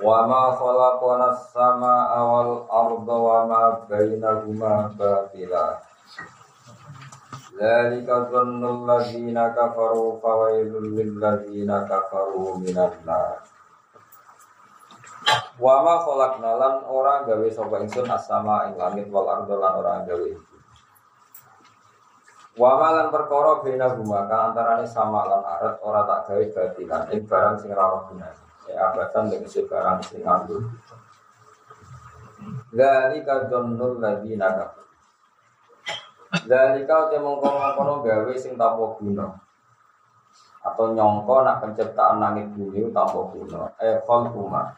Wa ma khalaqna as-samaa'a wal arda wa ma bainahuma batila. Dzalika dhannul ladzina kafaru fawailul lil ladzina kafaru minan nar. Wa ma khalaqna lan ora gawe sapa ingsun as-sama ing langit wal arda lan ora gawe iku. Wa ma lan perkara bainahuma kang antarane sama lan arat ora tak gawe batilan ing barang sing ora gunane ya abatan dengan sebarang sing nganggur Dzalika dzannul ladzina kafar Dzalika te mongkon-mongkon gawe sing tanpa guna. Atau nyongko nak penciptaan langit bumi tanpa guna. Eh khalquma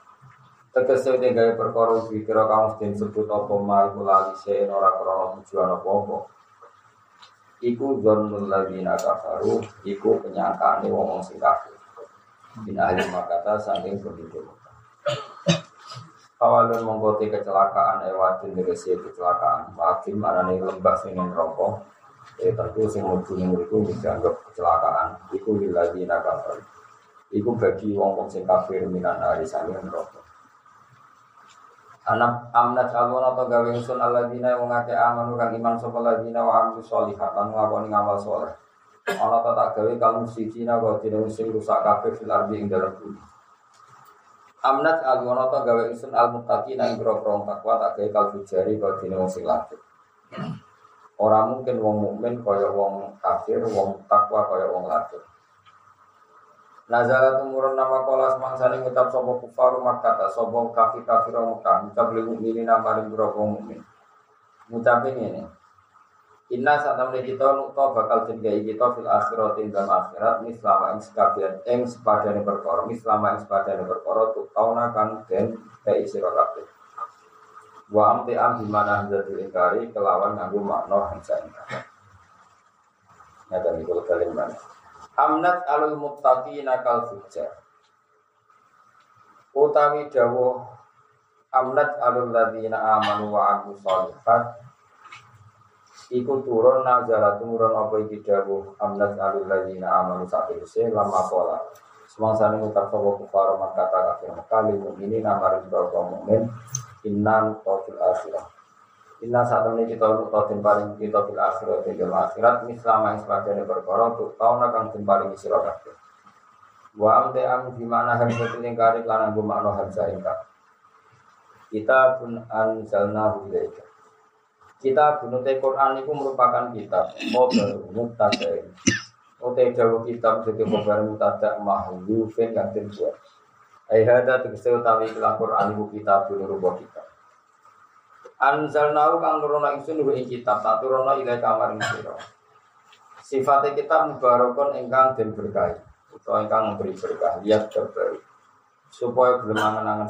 tegese te gawe perkara dikira kamu den sebut apa ma iku lali sen ora krana tujuan apa-apa. Iku dzannul ladzina kafaru iku penyangkaane wong sing kafir bin ahli makata saking penduduk Awalun mengkoti kecelakaan ewadin si kecelakaan. Wadim mana nih lembah singin rokok Ya tentu sing ning mriku dianggap kecelakaan. Iku lagi nakafir iku bagi wong wong sing kafir minan hari sami neraka. Anak amnat alwan atau gawe ingsun alladzina wong akeh amanu kang iman sapa alladzina wa amilu sholihat lan nglakoni ngamal saleh ana ta tak gawe kamu siji na wa dina sing rusak kabeh fil ardi ing dalam bumi amnat alwan atau gawe ingsun al muttaqina ing grogro takwa tak gawe kalbu jari wa dina sing lanjut Orang mungkin wong mukmin kaya wong kafir, wong takwa kaya wong lafir. Nazala tumurun nama kola semangsani ngucap sopo kufaru makata sopo kafir kafir Mekah ngucap li mukminin nama ring wong mukmin. Ngucap ini Inna saat temen kita nukta bakal jengai kita fil akhirat ing dalam akhirat mislama ing sekabian ing sepadane mislama ing sepadane perkara tuk tauna kan den tei sira. Wa amti am di mana hamzatul ingkari kelawan nganggo makna hamzah ingkar. Nyata niku kalim mana. Amnat alul muttaqina kal fujjar. Utawi dawuh amnat alul ladina amanu wa amilu sholihat Iku turun nazala turun apa iki dawuh amnat alul ladina amanu sakirse lama pola. Semangsa ini utak sopo kufar maka kata kafir Mekah ini nama rizal mu'min Inna nutafil akhirat Inna saat ini kita nutafil paling kita fil akhirat Di dalam akhirat Mislama yang sebagainya berkorong Untuk tahun akan tim paling isi rokatir Wa amte am di mana harus lingkari Lana gue makna harus ingkar Kita pun anzalna ilaika Kita bunuh Quran itu merupakan kitab Model mutadai Ote jauh kitab jadi kabar mutada mahlufin yang terbuat. Ayhada tegese utawi kelang Quran dulu rubah kitab. Anzalnahu kang nurono ingsun ing kitab, tak turono ilai kamar sira. Sifatnya kitab mubarakon ingkang den berkah, utawa ingkang memberi berkah, lihat terbaru. Supaya belum angen-angen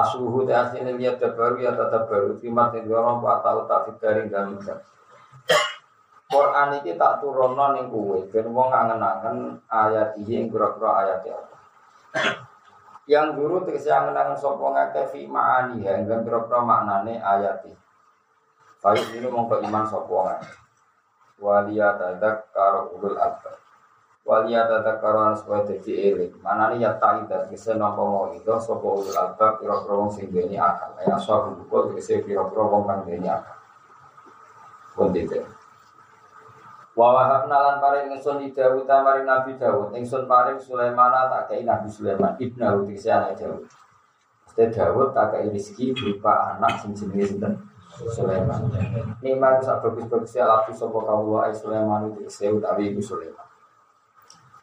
Asuhu te asline lihat terbaru ya tetap baru, timat ing dorong pak tau tak fitaring dan Quran iki tak turunno ning kowe ben wong angen-angen ayat iki ing pira-pira ayat Allah. Yang guru tegese angen-angen sapa ngake fi ma'ani ya ing pira-pira maknane ayat iki. Baik ini mongko iman sapa ngake. Waliya tadak karo ulul albab. Waliya tadak karo ana supaya dadi eling. Manane ya ta'idat tegese napa mau itu sapa ulul albab pira-pira wong sing duweni akal. Ya sapa buku tegese pira-pira wong kang duweni akal. Pun tidak. Wa wahabna lan paring ingsun di Dawud maring Nabi Dawud ingsun paring Sulaiman tak kei Nabi Sulaiman ibnu Utikse anak Dawud. Mesti Dawud tak kei rezeki berupa anak sing jenenge sinten Sulaiman. Nikmat sak bagus-bagus ya laku sapa kawula ai Sulaiman Utikse utawi ibu Sulaiman.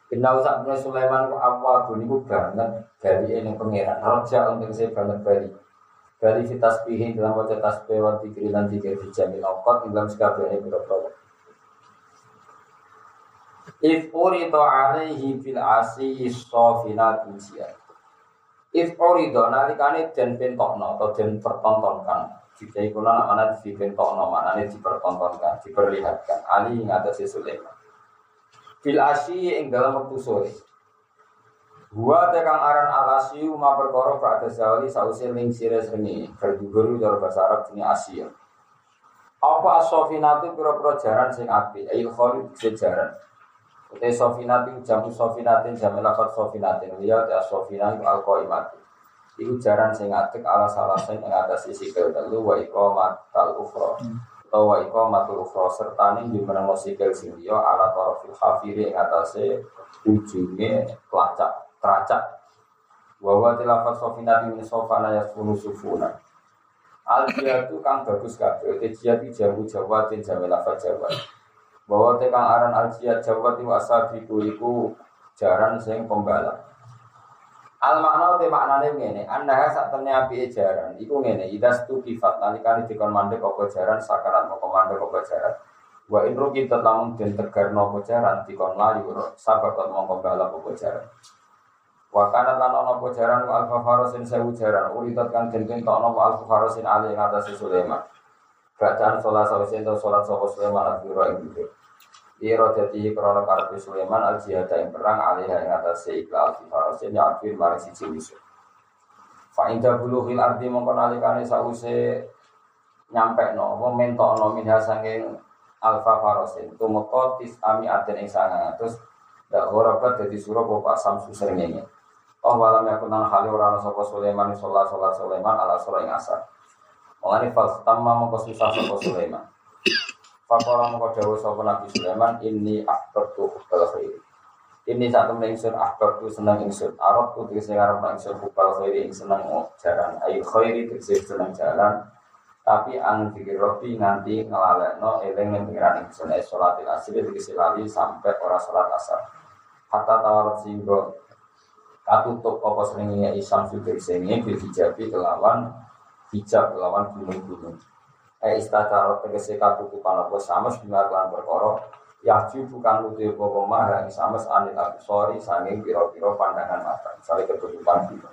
Inna usak punya Sulaiman ku apa niku banget. Dari ini pangeran. Raja untuk saya banget bali. Bali fi tasbihin dalam wajah tasbih wa dzikri lan dzikir di jamil awqat dalam sekabehane pira-pira. If urido alaihi fil asi sofinatu jiyah If urido nalikane den pentokno atau den pertontonkan. Jika iku nak mana mana dipertontonkan, diperlihatkan. Ali ing atas Sulaiman Fil asi ing dalam waktu sore. Gua tekang aran alasiu ma perkara pada zawali sausi ling sire seni Berguguru dari bahasa Arab ini Asia Apa asofinatu pura-pura jaran sing api Ayo khalid sejaran Utai sofinati jamu sofinatin jamu lafat sofinatin ya sofinat al qaimati. Iku jaran sing atik ala salah sing ing atas isi telu wa iqamatal ukhra. Atau wa iqamatul ukhra serta ning jumeneng sikil sing liya ala tarafil khafiri ing atase ujunge kelacak keracak. Wa wa tilafat sofinati min sofana yasfunu sufuna. Al jihadu kang bagus kabeh. Te jihadu jamu jawatin jamu lafat jawat bahwa tekang aran aljiyat Jawa ti wasabiku iku jaran sing pembalap. Al makna te maknane ngene, anda sak temne api jaran iku ngene, idas tu kifat nalikane dikon mandek apa jaran sakarat mau mandek apa jaran. Wa in kita lamun den tegarno apa jaran dikon layu sababat mau pembalap apa jaran. Wa kana lan ana apa jaran alfa farosin sewu jaran uritat kang den tokno alfa farosin ali ing atas Sulaiman. Bacaan sholat sawise sholat sapa Sulaiman al-Biro Iro jadi krono karpi Sulaiman al jihad yang perang alih yang atas seikla al farasin yang akhir mari si ciwisuk. Fa'inda bulu hil arti mongkon alikane sause nyampe no, mentok no minha sanging alfa farosin. Tumeko tis ami aten ing sangang terus dak horabat jadi surah bapak samsu serengenge. Oh walam yakun nang hali ora sapa Sulaiman sholat sholat Sulaiman ala surah ing asar. Mengani fal tamma mongko susah sapa Sulaiman. Fakola mengko dawuh sapa Nabi Sulaiman ini akbartu hubbal khair. Ini satu ingsun akbartu seneng ingsun. Arab tu tegese ngarep ingsun hubbal khair ing seneng jalan. Ayo khairi tegese seneng jalan. Tapi ang pikir robi nganti ngelalekno eling ning pengiran ingsun es salatil asri tegese lali sampai ora salat asar. Hatta tawarat singgo katutup apa seringnya isam sudah sini bil hijabi kelawan hijab kelawan gunung-gunung eh istataro tegese katutupan apa sames bima lan perkara Yahju bukan nuti apa mah yang sames anil sorry sanging piro-piro pandangan mata. Misalnya ketutupan gitu.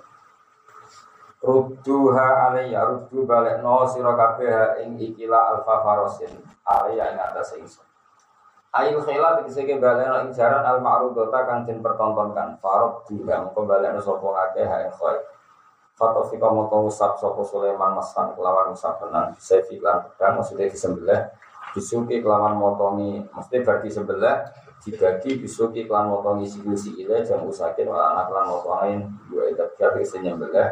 Rudduha alaiya balik no siro kabeh ing ikila alfa farosin alaiya ing atas ingsun. Ail khila tegese ke balik no ing jaran al ma'rudota pertontonkan farod juga mengko balik no sapa akeh ha khoy Fatofika moto usap sopo Sulaiman masan kelawan usap tenan Sefi lan pedang maksudnya disembelih. Bisuki kelawan motongi Maksudnya berarti sebelah Dibagi bisuki kelawan motongi sikil-sikilnya Jam usakin wala anak kelawan motongin Dua itu jadi senyembelih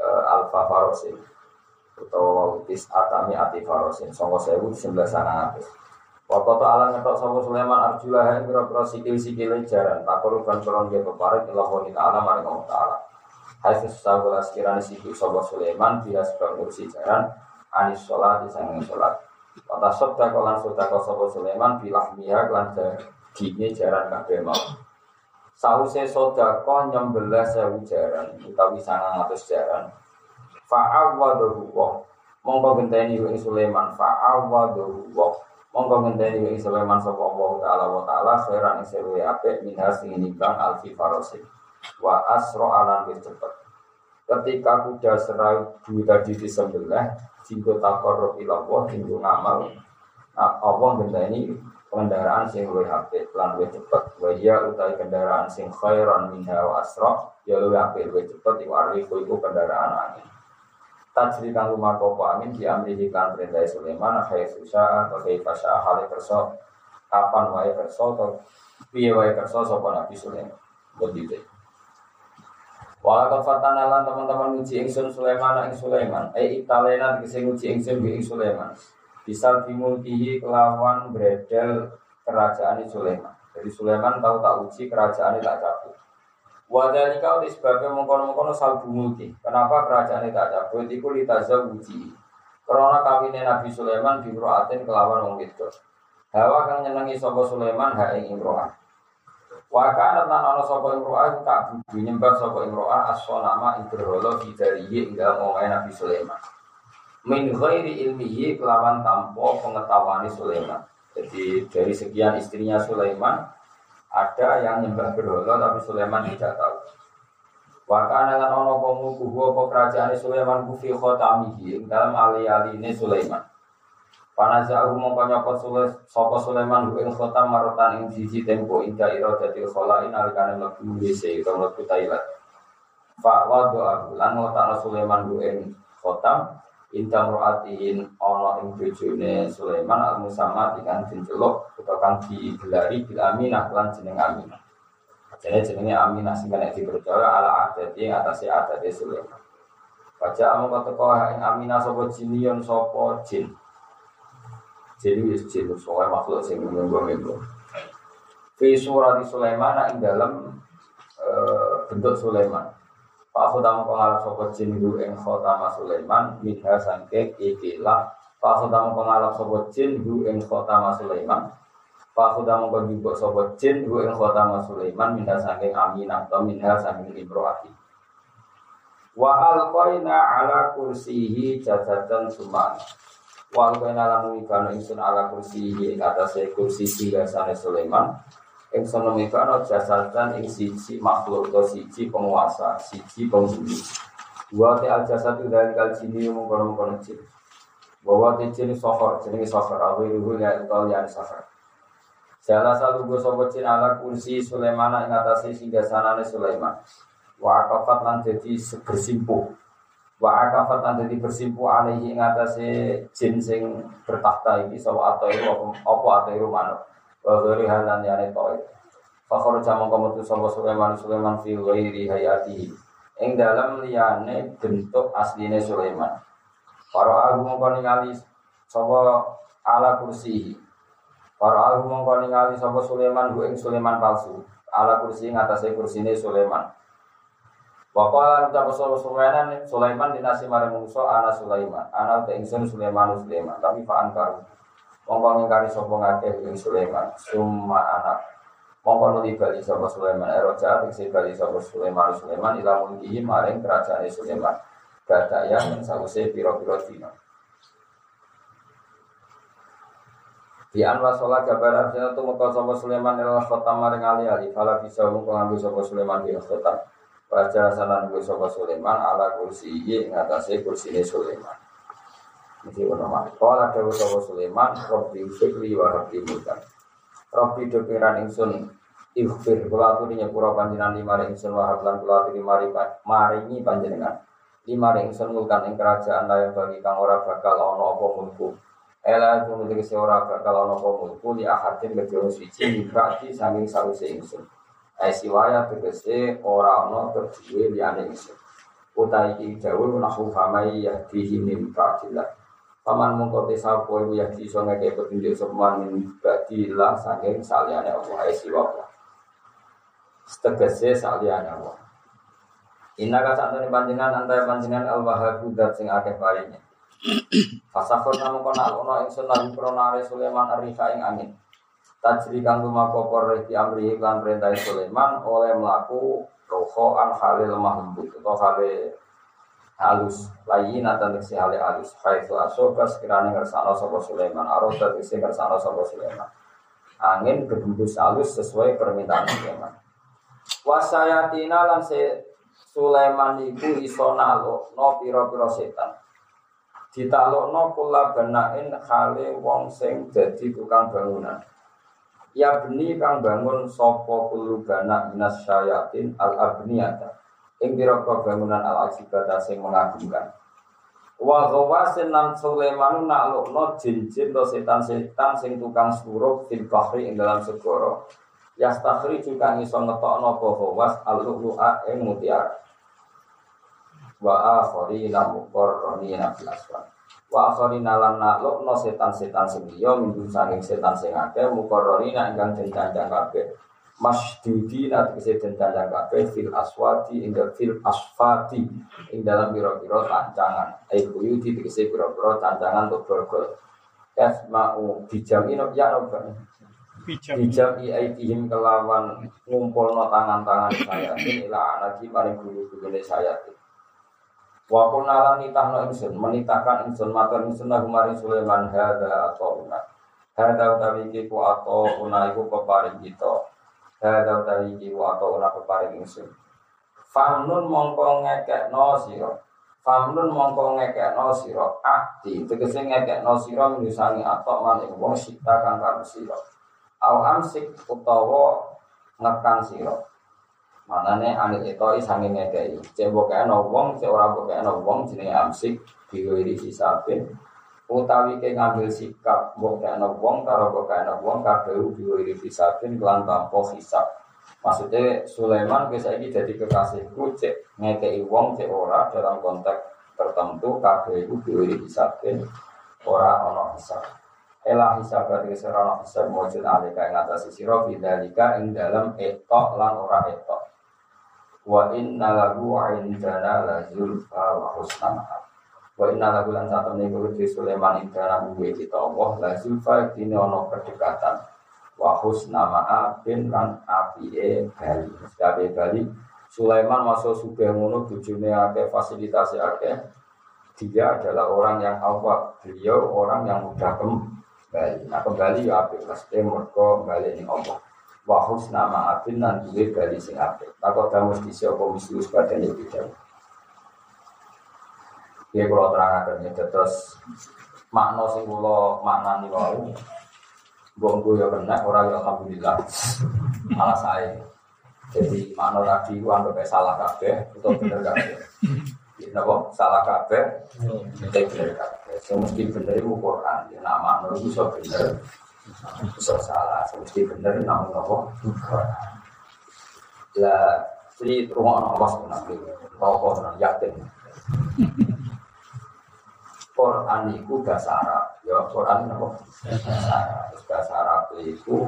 uh, Alfa farosin. Atau tis atami ati farosin. Songko sewu disembelih sana atas Wakoto ala ngetok sopo Sulaiman arjulah yang kira-kira sikil-sikilnya jaran. Tak perlu ban-peron dia peparik Ilah ta'ala maring ta'ala Hafiz sahabat sekiranya siku sobo Sulaiman dia sebab ngurusi jaran anis sholat di sana sholat. Kata sobda kolan sobda kau sobo Sulaiman bilah miha kelan gini jaran kabeh mau. Sause soda kau nyembelah sewu jaran utawi sangang atus jaran. Fa'awaduhu wah. Mongko genteni ing Sulaiman fa'awaduhu wah. Mongko genteni ing Sulaiman sapa Allah taala wa taala khairan ing sewu apik sing nimbang alfi farosin wa asro alan wis cepet ketika kuda seribu tadi disembelih jinggo takor ilallah jinggo ngamal. Nah, Allah ini kendaraan sing luwih apik lan luwih cepet wa ya utai kendaraan sing khairan minha wa asra ya luwih apik luwih cepet iku arifu iku kendaraan angin. Tajri kang lumarko amin di amrihi kan perintah Sulaiman khair susah atau khair fasya hal kerso kapan wae kerso atau piye wae kerso sapa Nabi Sulaiman? Begitu Walau fatanalan teman-teman uji ingsun Sulaiman ing Sulaiman. Eh italena dikasih uji ingsun bi Sulaiman. Bisa dimulkihi kelawan bredel kerajaan Sulaiman. Jadi Sulaiman tahu tak uji kerajaan tak cabut. Wadali kau disebabkan mengkono-mengkono salbu mulki. Kenapa kerajaan tak cabut? Iku litaza uji. Karena kawinnya Nabi Sulaiman di Aten kelawan wong. Hawa kang nyenengi sapa Sulaiman ha ing Imro'ah. Waka lan ana sapa imro'ah tak budu nyembah sapa imro'ah as-sanama ibraholo bidarihi ing dalem omahe Nabi Sulaiman. Min ghairi ilmihi kelawan tanpa pengetahuan Sulaiman. Jadi dari sekian istrinya Sulaiman Ada yang nyembah berhala tapi Sulaiman tidak tahu. Wakana lan ono komu kuhu apa kerajaan Sulaiman kufi khotamihi dalam ali-aline Sulaiman. Panazahu mongko nyapa sapa Sulaiman ing khotam marotan ing siji tempo inda ira dadi kholain alikane mlebu WC utawa mlebu toilet. Fa wa doa lan ngotakno Sulaiman ing khotam Inta mur'atihin ono ing bojone Sulaiman al musamma dengan diceluk utawa kang digelari bil aminah lan jeneng aminah. Jadi jenenge aminah sing kena dipercaya ala adat yang atas adat Sulaiman. Baca amu kata kau ing aminah sapa jinion sapa jin. Jadi wis jin. Soal makhluk sing menggo-menggo. Fi surat Sulaiman ing dalam uh, bentuk Sulaiman. Pak Khutama pengalap sopo jin hu ing khotama Sulaiman Minha sangke ikilah Pak Khutama pengalap sopo jin hu ing khotama Sulaiman. Pak Khutama penjubuk sopo jin hu ing khotama Sulaiman Minha sangke aminah atau minha sangke imro'ati Wa alqaina ala kursihi jajatan suman Wa alqaina lamu ikanu insun ala kursihi Ing atasnya kursi sane Sulaiman Ing sono mikano jasatan ing siji makhluk atau siji penguasa, siji penghuni. Wa te al jasad dari kal jini mengkono mengkono jin. Bahwa te jin sohor, jenenge sohor, aku ibu ya tol yang sohor. Salah satu gue sobat jin ala kursi Sulaiman ing atase singgah sanane Sulaiman. Wa akafat lan dadi bersimpuh. Wa akafat lan dadi bersimpuh alaihi ing atase jin sing bertakhta iki sawa atau apa atau manuk. wa ghairi halan yani toy Fakor jamu kamu tuh sama Sulaiman Sulaiman fi ghairi hayati. Ing dalam liyane bentuk asline Sulaiman. Para aku mongko ningali sapa ala kursi para aku mongko ningali sapa Sulaiman ku ing Sulaiman palsu. Ala kursi ngatasé kursine Sulaiman Wakala ucap sapa Sulaiman Sulaiman dinasi mare mungso ana Sulaiman. Ana te Sulaiman Sulaiman. Tapi fa ankaru Mongko ngingkari sapa ngakeh ing Sulaiman. Summa anak Mongko nuli bali sapa Sulaiman. Eroja tegese bali sapa Sulaiman Sulaiman ila mulkihi maring kerajaan Sulaiman. Gada yang sause piro-piro dino Di anwa sholat kabar arjana tu muka Sulaiman ila khotam maring ali ali Fala bisa muka ngambil sapa Sulaiman di khotam Baca sanan ngambil sapa Sulaiman ala kursi ini ngatasi kursi ini Sulaiman ono mah. Kala dawu sapa Sulaiman, Rabbi fikri wa rabbi mulkan. Rabbi do piran ingsun ikhfir kula aturi nyepura panjenengan lima ingsun wa hablan kula aturi mari maringi panjenengan. Lima ingsun mulkan ing kerajaan layak bagi kang ora bakal ana apa mulku. Ela itu menjadi seorang bakal ana apa mulku li ahadin kedua suci berarti saking sawise ingsun. Ai siwaya tegese ora ana kedua liyane ingsun. Utai iki dawuh nahu famai yahdihi min ba'dillah. Paman mongko te sapa iku ya iso ngeke petunjuk sepan min badillah saking saliyane Allah ai siwa Allah. Setegese saliyane Allah. Inna ka santune panjenengan antara panjenengan al wahhab dat sing akeh paringe. Fasafur namu kono ono ingsun lan pronare Sulaiman arifa ing angin. Tajri kang lumaku di amri lan perintah Sulaiman oleh melaku roho an halil mahmud atau halil halus. Lain atau si hale halus. Haitsu asoba sekiranya ngersano sopo Sulaiman. Aroda isi ngersano sopo Sulaiman. Angin berhembus halus sesuai permintaan Sulaiman. Wasayatina lan se Sulaiman iku iso nalo no piro piro setan. Ditalokno kula benain hale wong sing jadi tukang bangunan ya beni kang bangun sopo kulu bana minas syayatin al abniyata ing pira-pira bangunan al ajibadah sing mengagumkan. Wa ghawasin nan Sulaiman naklukno jin-jin do setan-setan sing tukang suruh fil bahri ing dalam segara. Yastakhri juga iso ngetokno apa ghawas al-lu'a ing mutiara. Wa akharina muqarranina fil asfar. Wa akharina lan naklukno setan-setan sing liya minggu saking setan sing akeh muqarranina ingkang den kabeh. Masdudi nanti kese den candang kabeh fil aswati ing fil asfati ing dalam biro-biro tancangan. Ai buyuti kese biro-biro tancangan untuk borgol. Mau bijam ino ya no bijam i aitihim kelawan ngumpul no tangan-tangan saya. Inilah anaki paling guru-guru saya Wa kunna lan nitahno ingsun menitahkan ingsun matur ingsun lagu maring Sulaiman hada atau una hada utawi iki ku atau una iku peparing kita Hadza utawi iki wa atau ora peparing ingsun. Famnun mongko ngekekno sira. Famnun mongko ngekekno sira. Akti tegese ngekekno sira misangi atok maning wong sita kang karo sira. Au utawa ngekang sira. Manane anil itu sange ngekei. Cek bokekno wong, cek ora bokekno wong jenenge amsik diwiri hisabin. Utawi ke ngambil sikap bokekno wong karo bokekno wong kabeh diwiri hisabin kelan tanpa hisab. Maksudnya Sulaiman bisa ini jadi kekasihku cek ngekei wong cek ora dalam konteks tertentu kabeh itu diwiri hisabin ora ono hisab. Elah hisab berarti serana hisab mujud alika ing atas sira bidalika ing dalam etok lan ora etok. Wa inna lahu indana la zulfa wa husna. Wa inna lahu lan niku di Sulaiman indana munggu kita Allah la zulfa dine ono kedekatan. Wa husna ma'abin lan apike bali. Sekabe bali Sulaiman masuk sugih ngono bojone akeh fasilitas akeh. Dia adalah orang yang awak, beliau orang yang mudah kembali. Nah kembali ya apik, pasti mereka kembali ini Allah. Wa husna ma'abin lan duwe bali sing apik. Takut damus di sapa mislu sebadan iki dawuh. Ya kalau terangkan ya terus makna sing kula maknani wau Bongku ya kena, orang ya alhamdulillah. Malah saya Jadi makna tadi itu anggap salah kabeh Atau bener kabeh. Kenapa? Salah kabeh? Itu bener kabeh. Semesti bener itu Quran. Ya, Nah makna itu bisa bener Bisa salah Semesti bener namun apa? Lah Jadi rumah Allah sebenarnya Kau yakin Quran itu bahasa Arab, ya Quran itu bahasa Arab. Bahasa Arab itu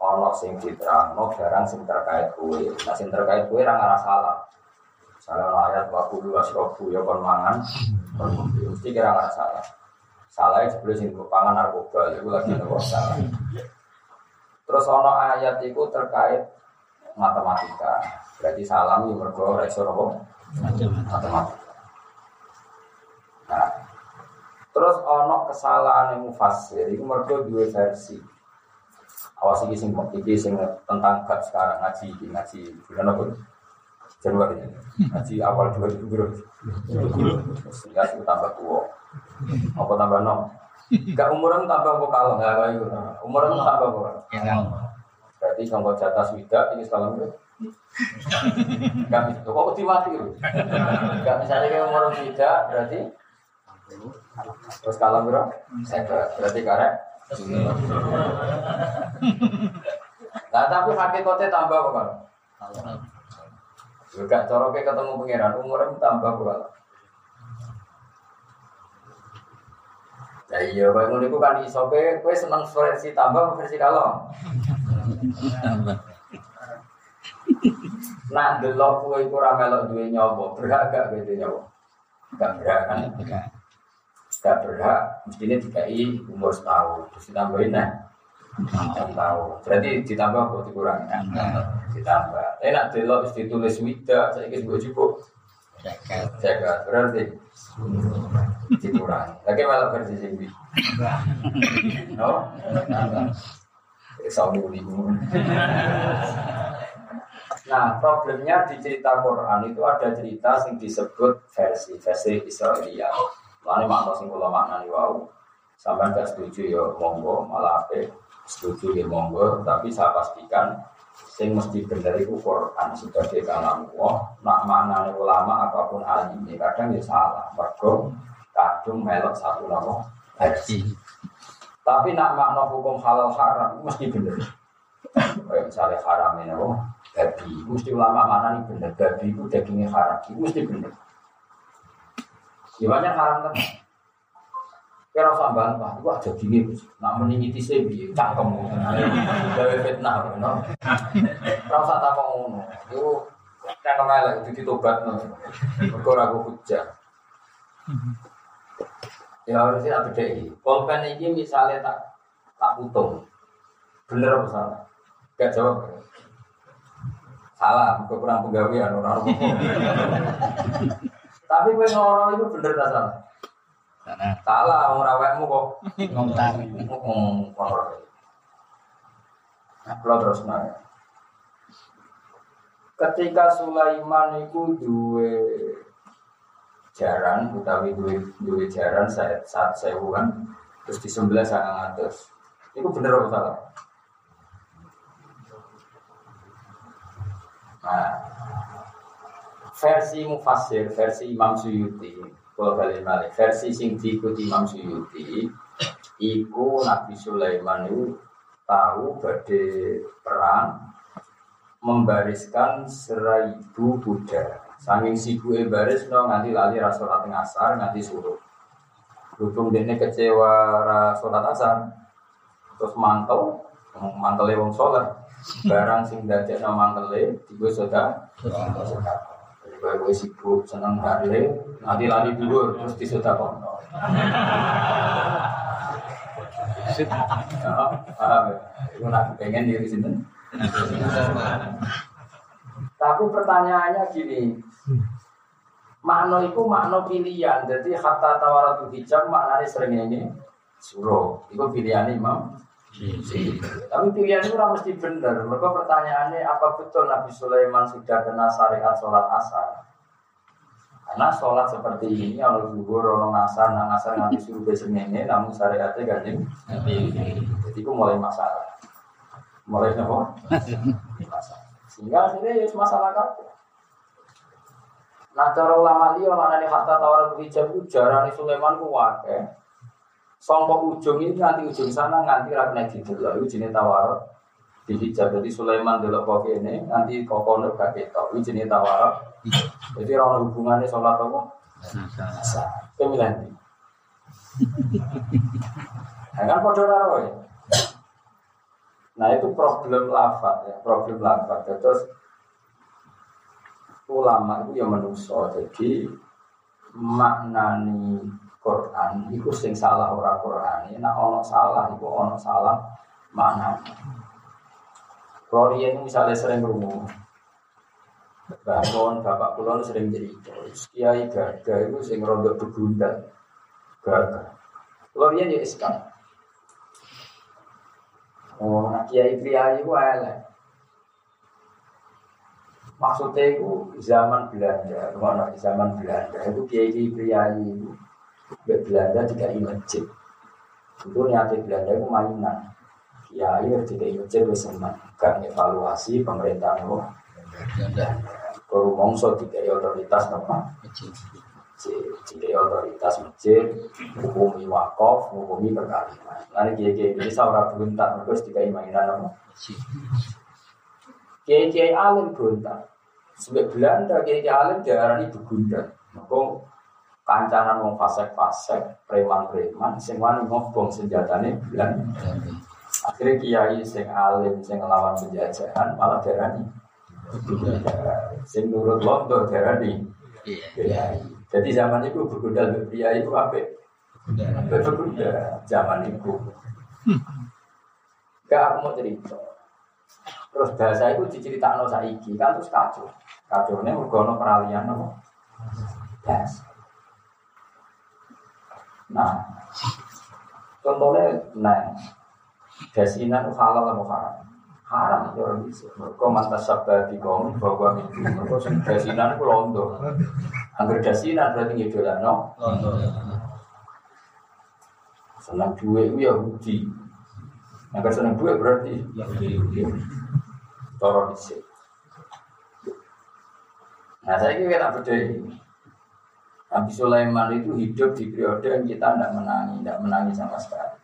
ono sing diterangno barang sing terkait kue. Nah sing terkait kue ra ngarah salah. Salah ayat wa kudu wasrobu ya kon mangan. Mesti kira ngarah salah. Salah itu sebelum sing pangan narkoba, itu lagi nopo salah. Terus ono ayat itu terkait matematika. Berarti salam yang mergo iso nopo matematika. Nah, Terus ono kesalahan yang mufasir, itu mereka dua versi. Awas ini sing iki sing tentang gak sekarang ngaji ngaji bulan apa? Januari ngaji awal dua ribu bro. Sehingga sih tambah tua. Apa tambah nom? Gak umuran tambah apa kalau nggak kayak. Umuran tambah apa? Berarti contoh jatah swida ini salam bro. Gak bisa. Kok uti mati bro? Gak misalnya kayak umuran swida berarti Terus kalau bro, saya berarti karet. Nah tapi hakikatnya tambah apa kan? Juga coroknya ketemu pangeran umurnya tambah apa Ya iya, baik ngono kan iso kowe kowe seneng versi tambah versi kalau. Nah, delok kowe iku ora melok duwe nyawa, berhak gak kowe nyawa? Gak berhak kan? Gak berhak, mestinya dikai umur setahun, terus ditambahin nah enam tahun. Berarti ditambah kok dikurangi? Ditambah. Enak delok wis ditulis wida, saya kira cukup. Jaga, berarti dikurangi. Lagi malah versi singgi. No? Saudi Nah, problemnya di cerita Quran itu ada cerita yang disebut versi versi Israelia. Lalu makna sing kula maknani wau. Sampai gak setuju ya monggo, malah ape setuju ya monggo, tapi saya pastikan sing mesti bener itu Quran sebagai kalam Allah. Nak maknani ulama apa pun alim kadang ya salah. Mergo kadung melok satu nama versi. Tapi nak makna hukum halal haram mesti bener. Kayak misalnya haram ini? Babi, mesti ulama mana nih bener. Babi itu dagingnya haram, mesti bener. Gimana haram kan? Kira usah bantah, wah dagingnya nak meninggi tise bi, cangkem, gawe fitnah, no. Rasa tak ngono, itu cangkem elek itu ditobat, no. Mereka ragu hujah. Ya harusnya tak beda ini. Ini misalnya tak tak putung, bener apa salah? Gak jawab. Salah, kurang penggawean orang Tapi gue ngorong itu bener tak salah? Salah, orang awakmu kok Ngomong ngomong. Nah, kalau terus nanya. ketika Sulaiman itu duwe jaran utawi duwe duwe jaran saat saat sewuan terus di sebelah sangat atas itu bener apa salah nah versi mufasir versi Imam Suyuti kalau kalian balik versi sing diikuti Imam Suyuti iku Nabi Sulaiman itu tahu badai perang membariskan seribu Buddha. Saking sibuk baris no nganti lali rasulat asar nganti suruh. Berhubung dene kecewa rasulat asar, terus mantel, mantel wong sholat, barang sing dadek no mantele, tiga soda, Gue sibuk seneng hari, nanti lali dulu terus disudah ya? Itu pengen diri sini. Tapi pertanyaannya gini, makna itu makna pilihan. Jadi kata tawaratu hijab maknanya sering ini suruh. Itu pilihan imam. Tapi pilihan itu mesti benar. Mereka pertanyaannya apa betul Nabi Sulaiman sudah kena syariat sholat asar? Karena sholat seperti ini, kalau zuhur, ono ngasar, nang ngasar nanti suruh ini, namun syariatnya ganjil. Jadi itu mulai masalah. Mulai masalah. Sehingga akhirnya ya masalah kabeh. Nah cara ulama dia mana nih harta tawar hijab itu jarang Sulaiman ku wake. Songkok ujung ini nanti ujung sana nganti rakna didelok itu jenis tawar di hijab. Jadi Sulaiman delok kok ini nanti kokono gak ketok itu jenis. Jadi orang hubungannya sholat apa? Pemilihan ini. Nah, kan podo. Nah itu problem lafaz ya, problem lafaz. Terus ulama itu yang menuso jadi maknani Quran itu sing salah ora Quran. Nah ono salah itu ono salah mana Rorian misalnya sering berumur Bangun, bapak kulon sering cerita. Kiai gada itu sing rontok bebundan Gada. Rorian ya sekarang Oh, nak kiai kiai itu elek. Maksudnya itu zaman Belanda, mana zaman Belanda itu kiai kiai itu Belanda tidak masjid. Itu niatnya Belanda itu mainan. Kiai harus tidak masjid itu senang. Kan evaluasi pemerintah itu. Kalau mongso tidak otoritas apa? Jadi otoritas masjid, hukumi wakaf, hukumi perkawinan. Lalu kiai kiai ini seorang beruntak, terus tiga mainan apa? Kiai kiai alim beruntak. Sebab Belanda kiai kiai alim diarani begunda. Maka kancanan wong fasek-fasek, preman-preman, sing wani ngobong senjatane Belanda. Akhirnya kiai sing alim, sing ngelawan penjajahan malah diarani Sing nurut londo diarani kiai. Jadi zaman itu bergundal pria itu apa? Bergundal zaman itu. Gak aku mau cerita. Terus bahasa itu diceritakan saiki kan terus kacau. Kacau ini mergono peralihan apa? Bahasa. Nah, contohnya, nah, dasinan halal atau haram? haram itu orang bisa. Mereka mantas sabda di kaum bahwa itu. Mereka dasinan itu londo. Angger dasinan berarti ngidolan no. Senang duit itu Yahudi. Angger senang duit berarti Yahudi. Toro disik. Nah saya kira kita berdaya Nabi Sulaiman itu hidup di periode yang kita tidak menangi, tidak menangi sama sekali.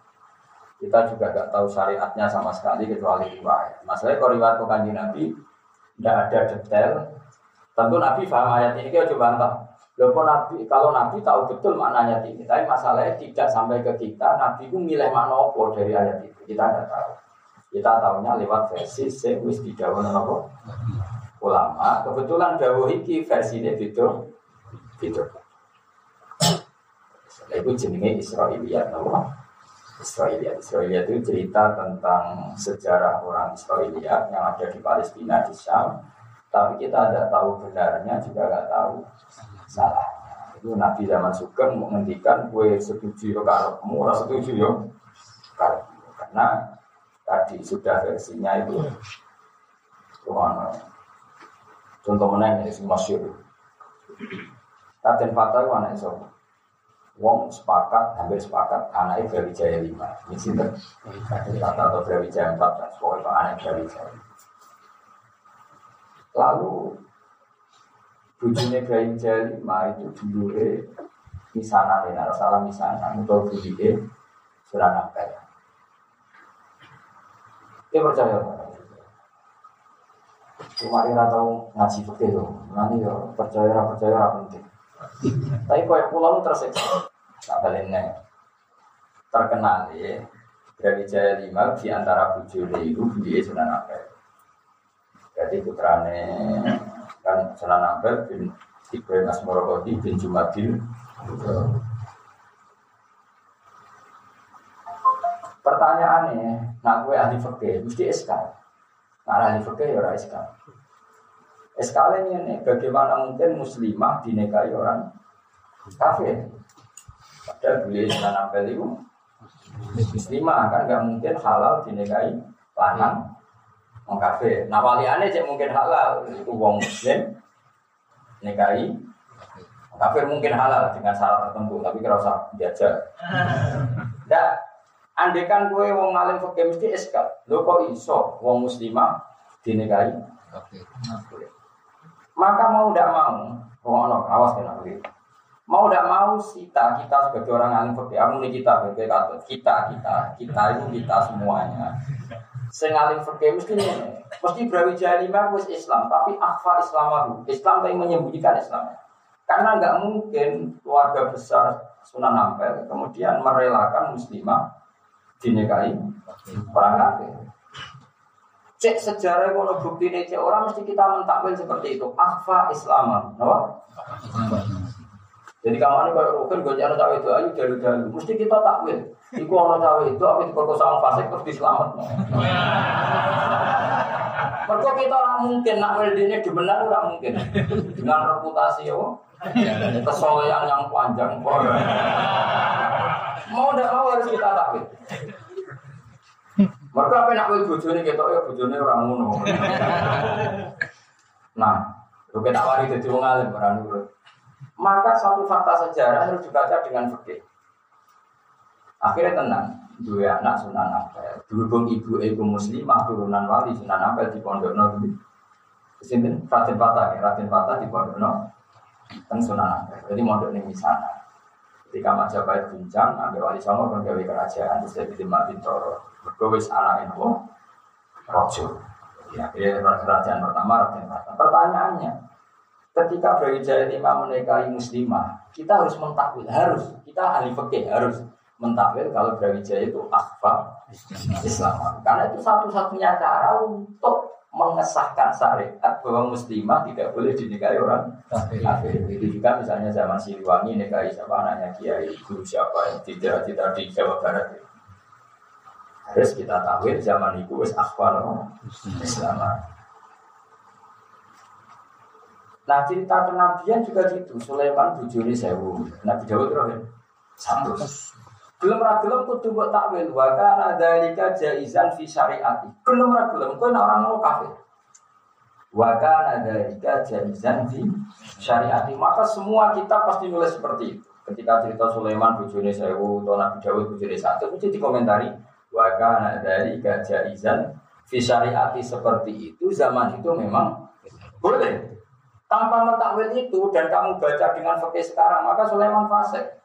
Kita juga gak tahu syariatnya sama sekali kecuali riwayat. Masalahnya kalau riwayat kanji Nabi tidak ada detail. Tentu Nabi paham ayat ini kita coba entah. Loh, Nabi, kalau Nabi tahu betul maknanya ini, tapi masalahnya tidak sampai ke kita. Nabi itu milih makna apa dari ayat itu, kita tidak tahu. Kita tahunya lewat versi sing wis dijawab apa ulama. Kebetulan dawuh iki versi ini itu itu. Jenenge Israiliyat apa? Israelia. Israelia itu cerita tentang sejarah orang Israelia yang ada di Palestina di Syam. Tapi kita tidak tahu benarnya juga nggak tahu salah. Itu Nabi zaman Sugeng menghentikan gue setuju yo kamu orang setuju yo karena tadi sudah versinya itu Tuhan Contoh mana sing masyhur. Raden Fatah itu anak itu. Wong sepakat, hampir sepakat, anaknya Brawijaya lima. Ini Raden Fatah atau Brawijaya empat, dan pokoknya anak Brawijaya. Lalu bujune Brawijaya lima itu dulu misanan, ya, salah misanan, atau bujune surat apel. Dia percaya Cuma dia tahu ngaji fikih loh. Nanti ya percaya percaya apa penting. Tapi yang pulau tersiksa. Tak baliknya terkenal ya. Jaya lima di antara bujurnya itu dia Sunan Ampel. Jadi putrane kan Sunan Ampel bin Ibrahim Asmorokoti bin Jumadil. Pertanyaannya, nak gue ahli fikih, mesti SK. Nah, ahli fikih ya SK. SK ini bagaimana mungkin muslimah dinikahi orang kafir? Padahal beliau yang nampel itu muslimah kan nggak mungkin halal dinikahi lanang orang kafir. Nah waliannya cek mungkin halal itu wong muslim nikahi kafir mungkin halal dengan syarat tertentu tapi kira usah diajak. Nggak Andekan gue wong ngalim fakir mesti SK. Lo kok iso wong muslimah dinikahi? Maka mau tidak mau, wong awas kena Mau tidak mau kita kita sebagai orang alim fakir, aku nih kita sebagai kata kita kita kita itu kita semuanya. Sengalim fakir mesti ini, mesti Brawijaya lima wis Islam, tapi akhfa Islamahu. Islam tapi menyembunyikan Islam. Karena nggak mungkin keluarga besar Sunan Ampel kemudian merelakan muslimah dinikahi orang kafir. Cek sejarah kalau bukti ini cek orang mesti kita mentakwil seperti itu. Akhfa Islam, kenapa? Jadi kamu ini kalau rukun gue jangan cawe itu ayo dari dulu. Mesti kita takwil. Iku orang cawe itu apa diperkosa orang fasik terus diselamat. Mereka kita orang mungkin nakwil ini dibenar orang mungkin dengan reputasi yo kesolehan yang panjang. Mau tidak mau harus kita takwil. Mereka apa nak bojone kita ya bojone orang ngono. Nah, lu kita wari jadi wong alim orang nurut. Maka satu fakta sejarah harus dibaca dengan fikih. Akhirnya tenang, dua anak Sunan Ampel. Berhubung ibu ibu muslimah turunan wali Sunan Ampel di Pondok Nabi. Ke sini Raden Patah ya, Raden Patah di Pondok Nabi. Teng Sunan Ampel. Jadi mondok ini sana. Ketika Majapahit bincang, ambil wali songo gawe kerajaan terus jadi Mak Bintoro. Bergowis anak itu rojo. Ya, kerajaan pertama Raden Patah. Pertanyaannya, ketika Brawijaya lima menikahi muslimah, kita harus mentakwil, harus kita ahli fikih harus mentakwil kalau Brawijaya itu akhfa Islam. Karena itu satu-satunya cara untuk mengesahkan syariat bahwa muslimah tidak boleh dinikahi orang kafir. Itu juga misalnya zaman Siliwangi nikahi siapa anaknya kiai guru siapa yang tidak tidak di Jawa Barat. Harus kita tahu zaman itu wis akhwal Islam. Nah cerita kenabian juga gitu. Sulaiman bujuni sewu. Nabi Dawud terakhir satu. Belum ragilem kudu buat takwil wa kana dzalika jaizan fi syariati. Belum ragilem kowe orang mau kafir. Wa kana dzalika jaizan fi syariati. Maka semua kita pasti nulis seperti itu. Ketika cerita Sulaiman bujune sewu atau Nabi Dawud bujune satu mesti dikomentari wa kana dzalika jaizan fi syariati seperti itu zaman itu memang boleh. Tanpa mentakwil itu dan kamu baca dengan fakih sekarang maka Sulaiman fasik.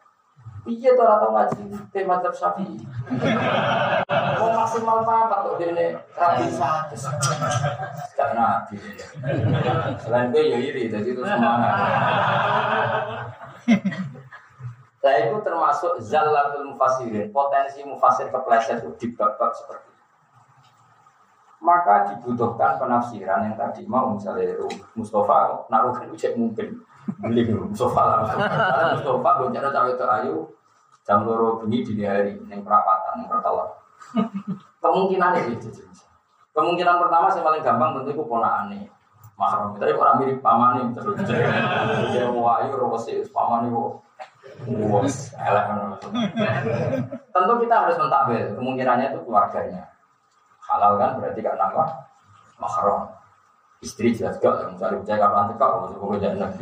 Iya tuh atau ngaji tema mazhab Syafi'i. Mau maksimal apa tuh dene rapi satu. Nabi. Selain itu ya iri, jadi itu semangat. Saya itu termasuk zalatul mufassirin, potensi mufasir kepleset itu di babak seperti itu. Maka dibutuhkan penafsiran yang tadi mau misalnya Mustafa naruhkan ucap mungkin. Beli Mustafa lah. Mustafa belum cara cawe itu ayu jam loro bengi dini hari yang perapatan yang pertolak kemungkinan itu kemungkinan pertama yang paling gampang tentu itu ponakane mahram tapi orang mirip pamane terus. Dia mau ayu rosi pamane tentu kita harus mentakwil kemungkinannya itu keluarganya halal kan berarti kan nama mahram Istri jelas gak, mencari percaya kapan pokoknya enak.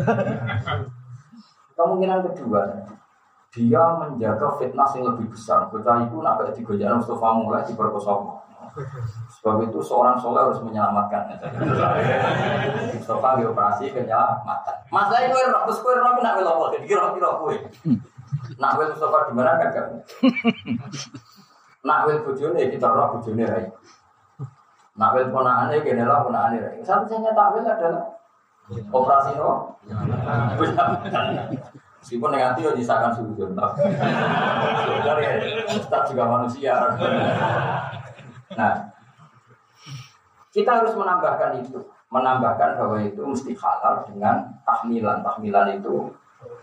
Kemungkinan kedua, dia menjaga fitnah yang lebih besar. Bocah itu nak kayak digojak Mustafa mulai diperkosa. Sebab itu seorang soleh harus menyelamatkan. Mustafa dioperasi penyelamatan. Masalah itu roh, terus kue roh nak apa? Jadi kira-kira kue. Nak wel Mustafa di mana kan kan? Nak wel bojone kita roh bojone rai. Nak wel ponakane kene lah ponakane rai. Satu-satunya takwil adalah operasi roh. Meskipun yang nanti nyisakan sujud. Sebenarnya Ustaz juga manusia. Nah, kita harus menambahkan itu. Menambahkan bahwa itu mesti halal dengan tahmilan. Tahmilan itu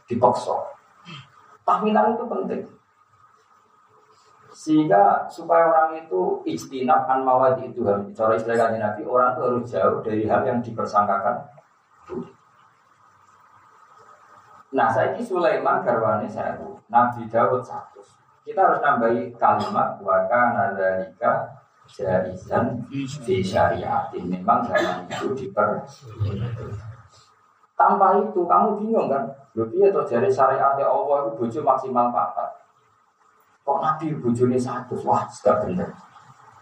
dipaksa. Tahmilan itu penting. Sehingga supaya orang itu istinab an mawadi itu Cara istilah Nabi, orang itu harus jauh dari hal yang dipersangkakan. Nah, saya ini Sulaiman garwane saya Nabi Dawud satu. Kita harus nambahi kalimat waka nadalika jarizan di syariat. Memang zaman itu diper. Tanpa itu kamu bingung kan? Lebih atau dari syariat Allah itu bojo maksimal empat. Kok Nabi bojone satu? Wah, sudah bener.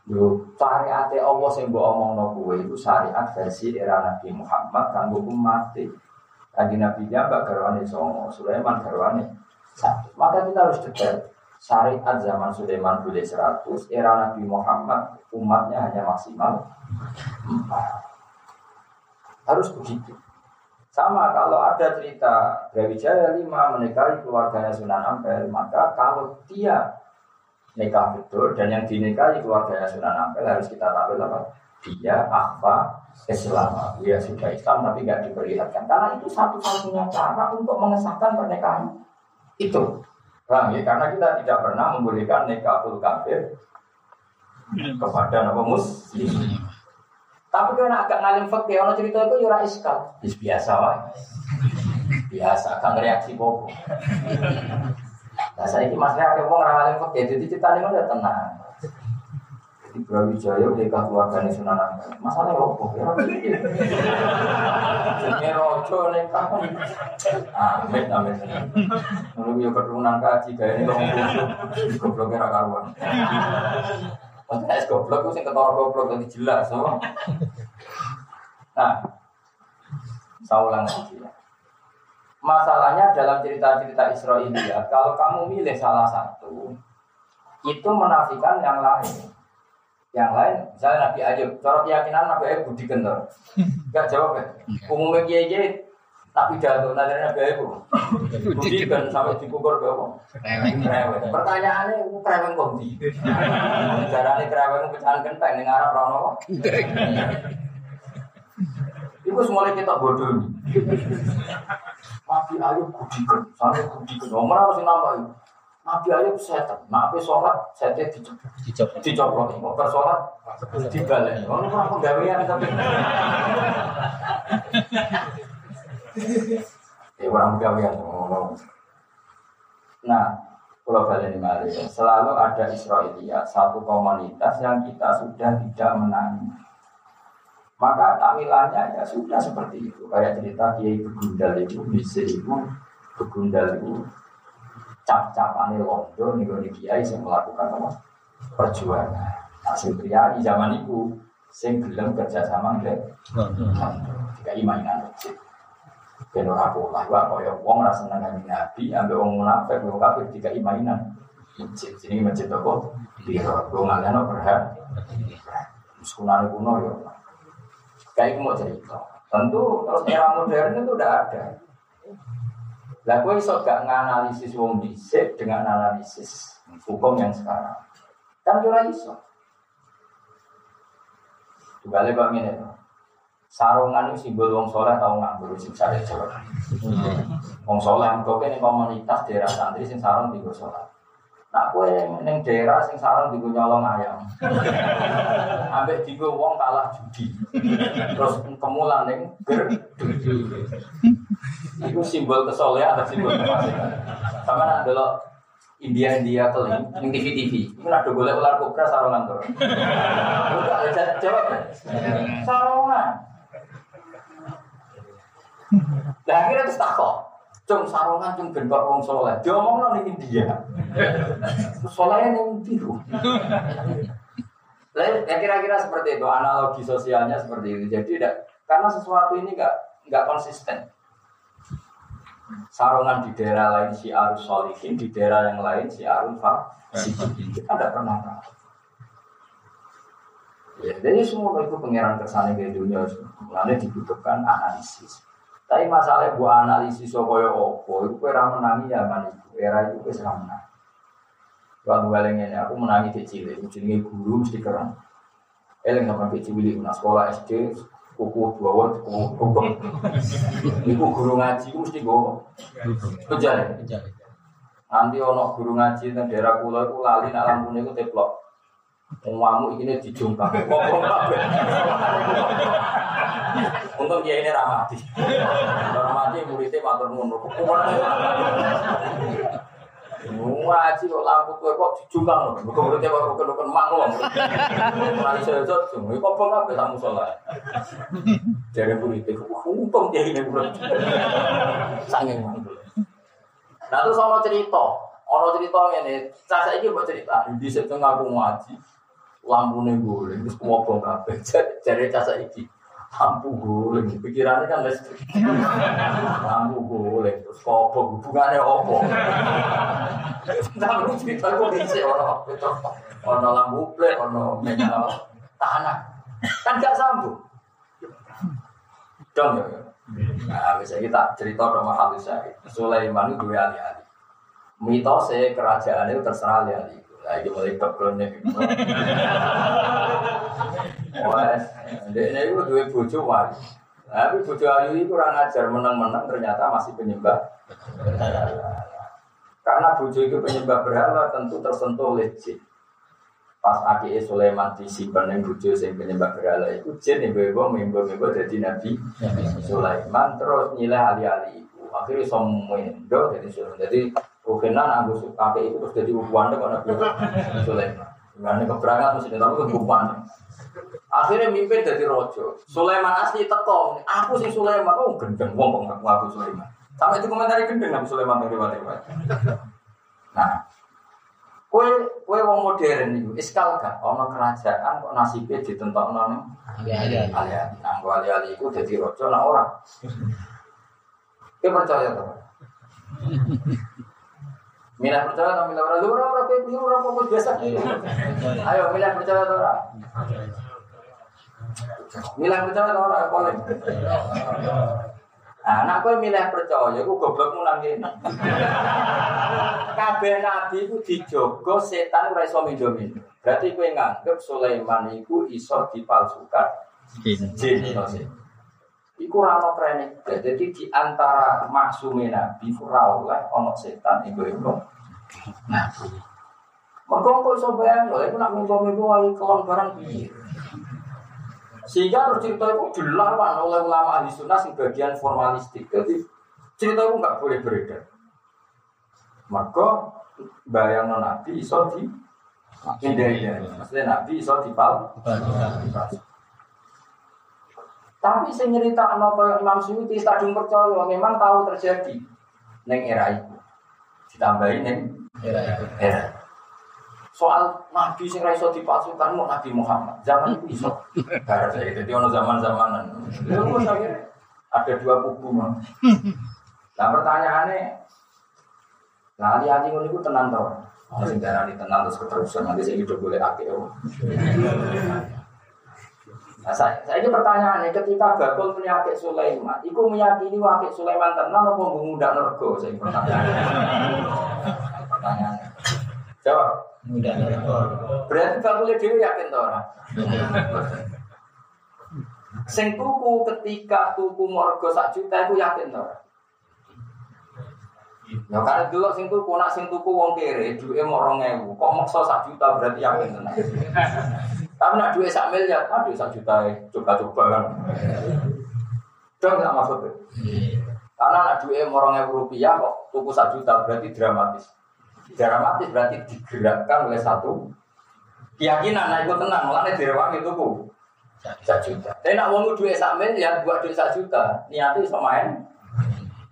Yo, syariat Allah yang mbok omongno kowe itu syariat versi era Nabi Muhammad kanggo mati. Kanji Nabi Mbak garwane songo, Sulaiman garwane satu. Maka kita harus detail. Syariat zaman Sulaiman boleh 100, era Nabi Muhammad umatnya hanya maksimal 4. Harus begitu. Sama kalau ada cerita Brawijaya lima menikahi keluarganya Sunan Ampel, maka kalau dia nikah betul dan yang dinikahi keluarganya Sunan Ampel harus kita tahu apa? Dia apa Islam, dia sudah Islam tapi nggak diperlihatkan karena itu satu-satunya cara untuk mengesahkan pernikahan itu. Paham ya? Karena kita tidak pernah membolehkan nikahul kafir kepada nama muslim. Tapi kalau agak ngalim fakir, orang cerita itu yura ya iskal. Biasa lah. Biasa, akan reaksi bobo. Nah saya ini masnya ada orang ngalim fakir, jadi cerita ini udah tenang. Di Brawijaya nikah keluarga ini Sunan Ampel. Masalahnya apa? Ya Jadi rojo nikah. Amin amin. Lalu ya keturunan kaji gaya ini busuk. Gobloknya ra karuan. Maksudnya es goblok itu sing ketara goblok jadi jelas. So. Nah, saya ulang lagi ya. Masalahnya dalam cerita-cerita Israelia, kalau kamu milih salah satu, itu menafikan yang lain. Yang lain, misalnya Nabi Ayub, cara keyakinan Nabi Ayub budi kental. Gak jawab ya. Umumnya kiai kiai tapi jatuh nanti Nabi Ayub. Budi kan sampai dipukul ke? Reweng. Pertanyaannya, reweng kok di? Caranya reweng pecahan kentang yang Arab Rano. Itu semuanya kita bodoh. Nabi Ayub budi kan, sampai budi kan. Nomor harus nambah Nabi Ayub setan, nabi sholat setan dicoplok, dicoplok, mau bersolat dibalik. Kalau kurang penggawean tapi. Ya orang penggawean. Nah, kalau balik ini selalu ada Israelia, satu komunitas yang kita sudah tidak menangi. Maka takwilannya ya sudah seperti itu. Kayak cerita Kiai Begundal itu, bisa itu, Begundal itu cap-capane londo nih gue kiai yang melakukan apa perjuangan. Hasil pria di zaman itu sing gelem kerja sama nggak tiga mainan masjid. Ben ora pola wa kaya wong ora seneng kanjeng Nabi ambek wong munafik wong kafir tiga mainan. Masjid sini masjid? Biro wong ngaliano berhak. Sekunane kuno ya. Kayak mau cerita. Tentu terus era modern itu udah ada. Lah gue iso gak nganalisis wong dhisik dengan analisis hukum yang sekarang. Kan ora iso. Kembali kok ngene. Sarungan itu simbol wong soleh tau nganggur sing sare. Wong soleh kok ini komunitas daerah santri sing sarung digo sholat. Nak kue neng daerah sing sarung digo nyolong ayam. Ambek digo wong kalah judi. Terus kemulan neng ger itu simbol kesolehan atau simbol kefasikan. Sama nak dulu India India keling, yang TV TV. Ini ada boleh ular kobra sarungan tuh. Udah, jawab kan? Sarungan. Lah akhirnya terus takok. Cung sarungan cung ben kok wong saleh. Diomongno ning India. Saleh ning biru. Ya kira-kira seperti itu analogi sosialnya seperti itu. Jadi tidak karena sesuatu ini enggak enggak konsisten. Sarungan di daerah lain si arus solihin, di daerah yang lain si arus fasikin. Kita tidak pernah tahu. Ya, jadi semua itu pengiran kersane ke dunia, mulanya dibutuhkan analisis. Tapi masalah buat analisis sokoyo opo, itu kira menangi ya kan itu, era itu kira menang. Waktu balik ini aku menangi kecil, itu jadi guru mesti keren. Eleng sama kecil ini, nah sekolah SD, kuku dua kuku kuku. Iku guru ngaji, itu mesti gue. Kejar. Nanti ono guru ngaji di daerah pulau itu lali, nak lampunya itu teplok. Umamu ini dijungkang, ngomong. Untung dia ini ramadi. Ramadi muridnya matur nuwun. Ngaji kok lampu tuh kok dijungkang loh. Bukan muridnya kok maklum. Mari saya jod, ini kok bang apa kamu sholat? Jadi muridnya, untung dia ini murid. Sanging mantul. Nah terus ono cerita, ono cerita ini. Saya ini buat cerita. Di situ ngaku ngaji, gue, terus ngobong kabeh. Jadi casa iki lampu guling pikirannya kan listrik lampu guling terus kopo hubungannya opo tapi cerita gue bisa orang itu orang lampu plek orang menyala tanah. Kan gak sambung. Dong ya. Nah bisa kita cerita sama hadis saya Sulaiman itu dua ali-ali mitosnya kerajaan itu terserah ali-ali Nah, ini mulai kebelonya. Wah, dia itu dua bojo wali. Tapi bojo wali itu kurang ajar menang-menang ternyata masih penyembah. Karena bojo itu penyembah berhala tentu tersentuh oleh jin. Pas Aki Sulaiman disimpan yang bojo yang penyembah berhala itu jin yang bebo mimbo-mimbo jadi Nabi Sulaiman terus nilai ali-ali itu. Akhirnya semua jadi Sulaiman. Jadi Rukinan aku kakek itu terus jadi hubungan kok Nabi Sulaiman. Gimana keberangkat mesti tapi hubungan. Akhirnya mimpin jadi rojo. Sulaiman asli teko. Aku sih Sulaiman. Oh gendeng wong kok ngaku aku Sulaiman. Sampai itu komentar gendeng Nabi Sulaiman dari mana Nah, kue kue wong modern itu iskal kan. Ono kerajaan kok nasibnya ditentok nong. Ali-ali. Ali-ali. Nah, ali-ali itu jadi rojo nah orang. Kue percaya tuh. Milah percaya atau milah? Orang orang kayak biru orang kok biasa. Ayo milah percaya atau orang? Milah percaya atau orang? Boleh. Nah, anak kowe milih percaya, aku goblokmu nang kene. Kabeh nabi iku dijogo setan ora iso minjo-minjo. Berarti kowe nganggep Sulaiman iku iso dipalsukan. Jin iso sih. Iku ora ono trene. Jadi di antara maksume nabi ora oleh setan iku iku. Nah. Mergo kok iso bayang lho, iku nak mimpi-mimpi wae kelon barang piye. Sehingga terus cerita itu dilarang oleh ulama ahli sunnah sing bagian formalistik. Jadi cerita itu nggak boleh beredar. Maka bayang nabi iso di hindari Maksudnya nabi iso dipal. Tapi saya nopo Imam Suyuti stadium percaya memang tahu terjadi neng era itu. Ditambahin neng Era itu. era. Soal nabi sing ra iso dipalsukan mau Nabi Muhammad. Zaman itu iso. Barat saya jadi ono. Terus akhirnya ada dua kubu. Mang. Nah pertanyaannya, nah ali-ali ngono iku tenan to? Ono sing darani tenan terus keterusan nanti saya hidup boleh akeh. Nah, saya, saya ini pertanyaannya, ketika Bakul punya akek Sulaiman, itu meyakini akek Sulaiman tenang apa mengundak nergo? Saya pertanyaan. Pertanyaannya. Jawab. Mudah Berarti Bakul Dewi yakin toh orang? Sing tuku ketika tuku morgo sak juta itu yakin toh orang? Ya karena dulu sing tuku nak sing tuku wong kere duwe mau 2000 kok maksa sak juta berarti yakin tenan. Tapi nak duit sak miliar, aduh sak juta coba-coba kan. Dong nggak maksudnya. Karena nak duit morong ewu rupiah kok tuku sak juta berarti dramatis. Dramatis berarti digerakkan oleh satu keyakinan. Nah itu tenang, malah direwangi tuku Satu juta. Tapi nak uang duit sak miliar buat duit satu juta, niatnya bisa main.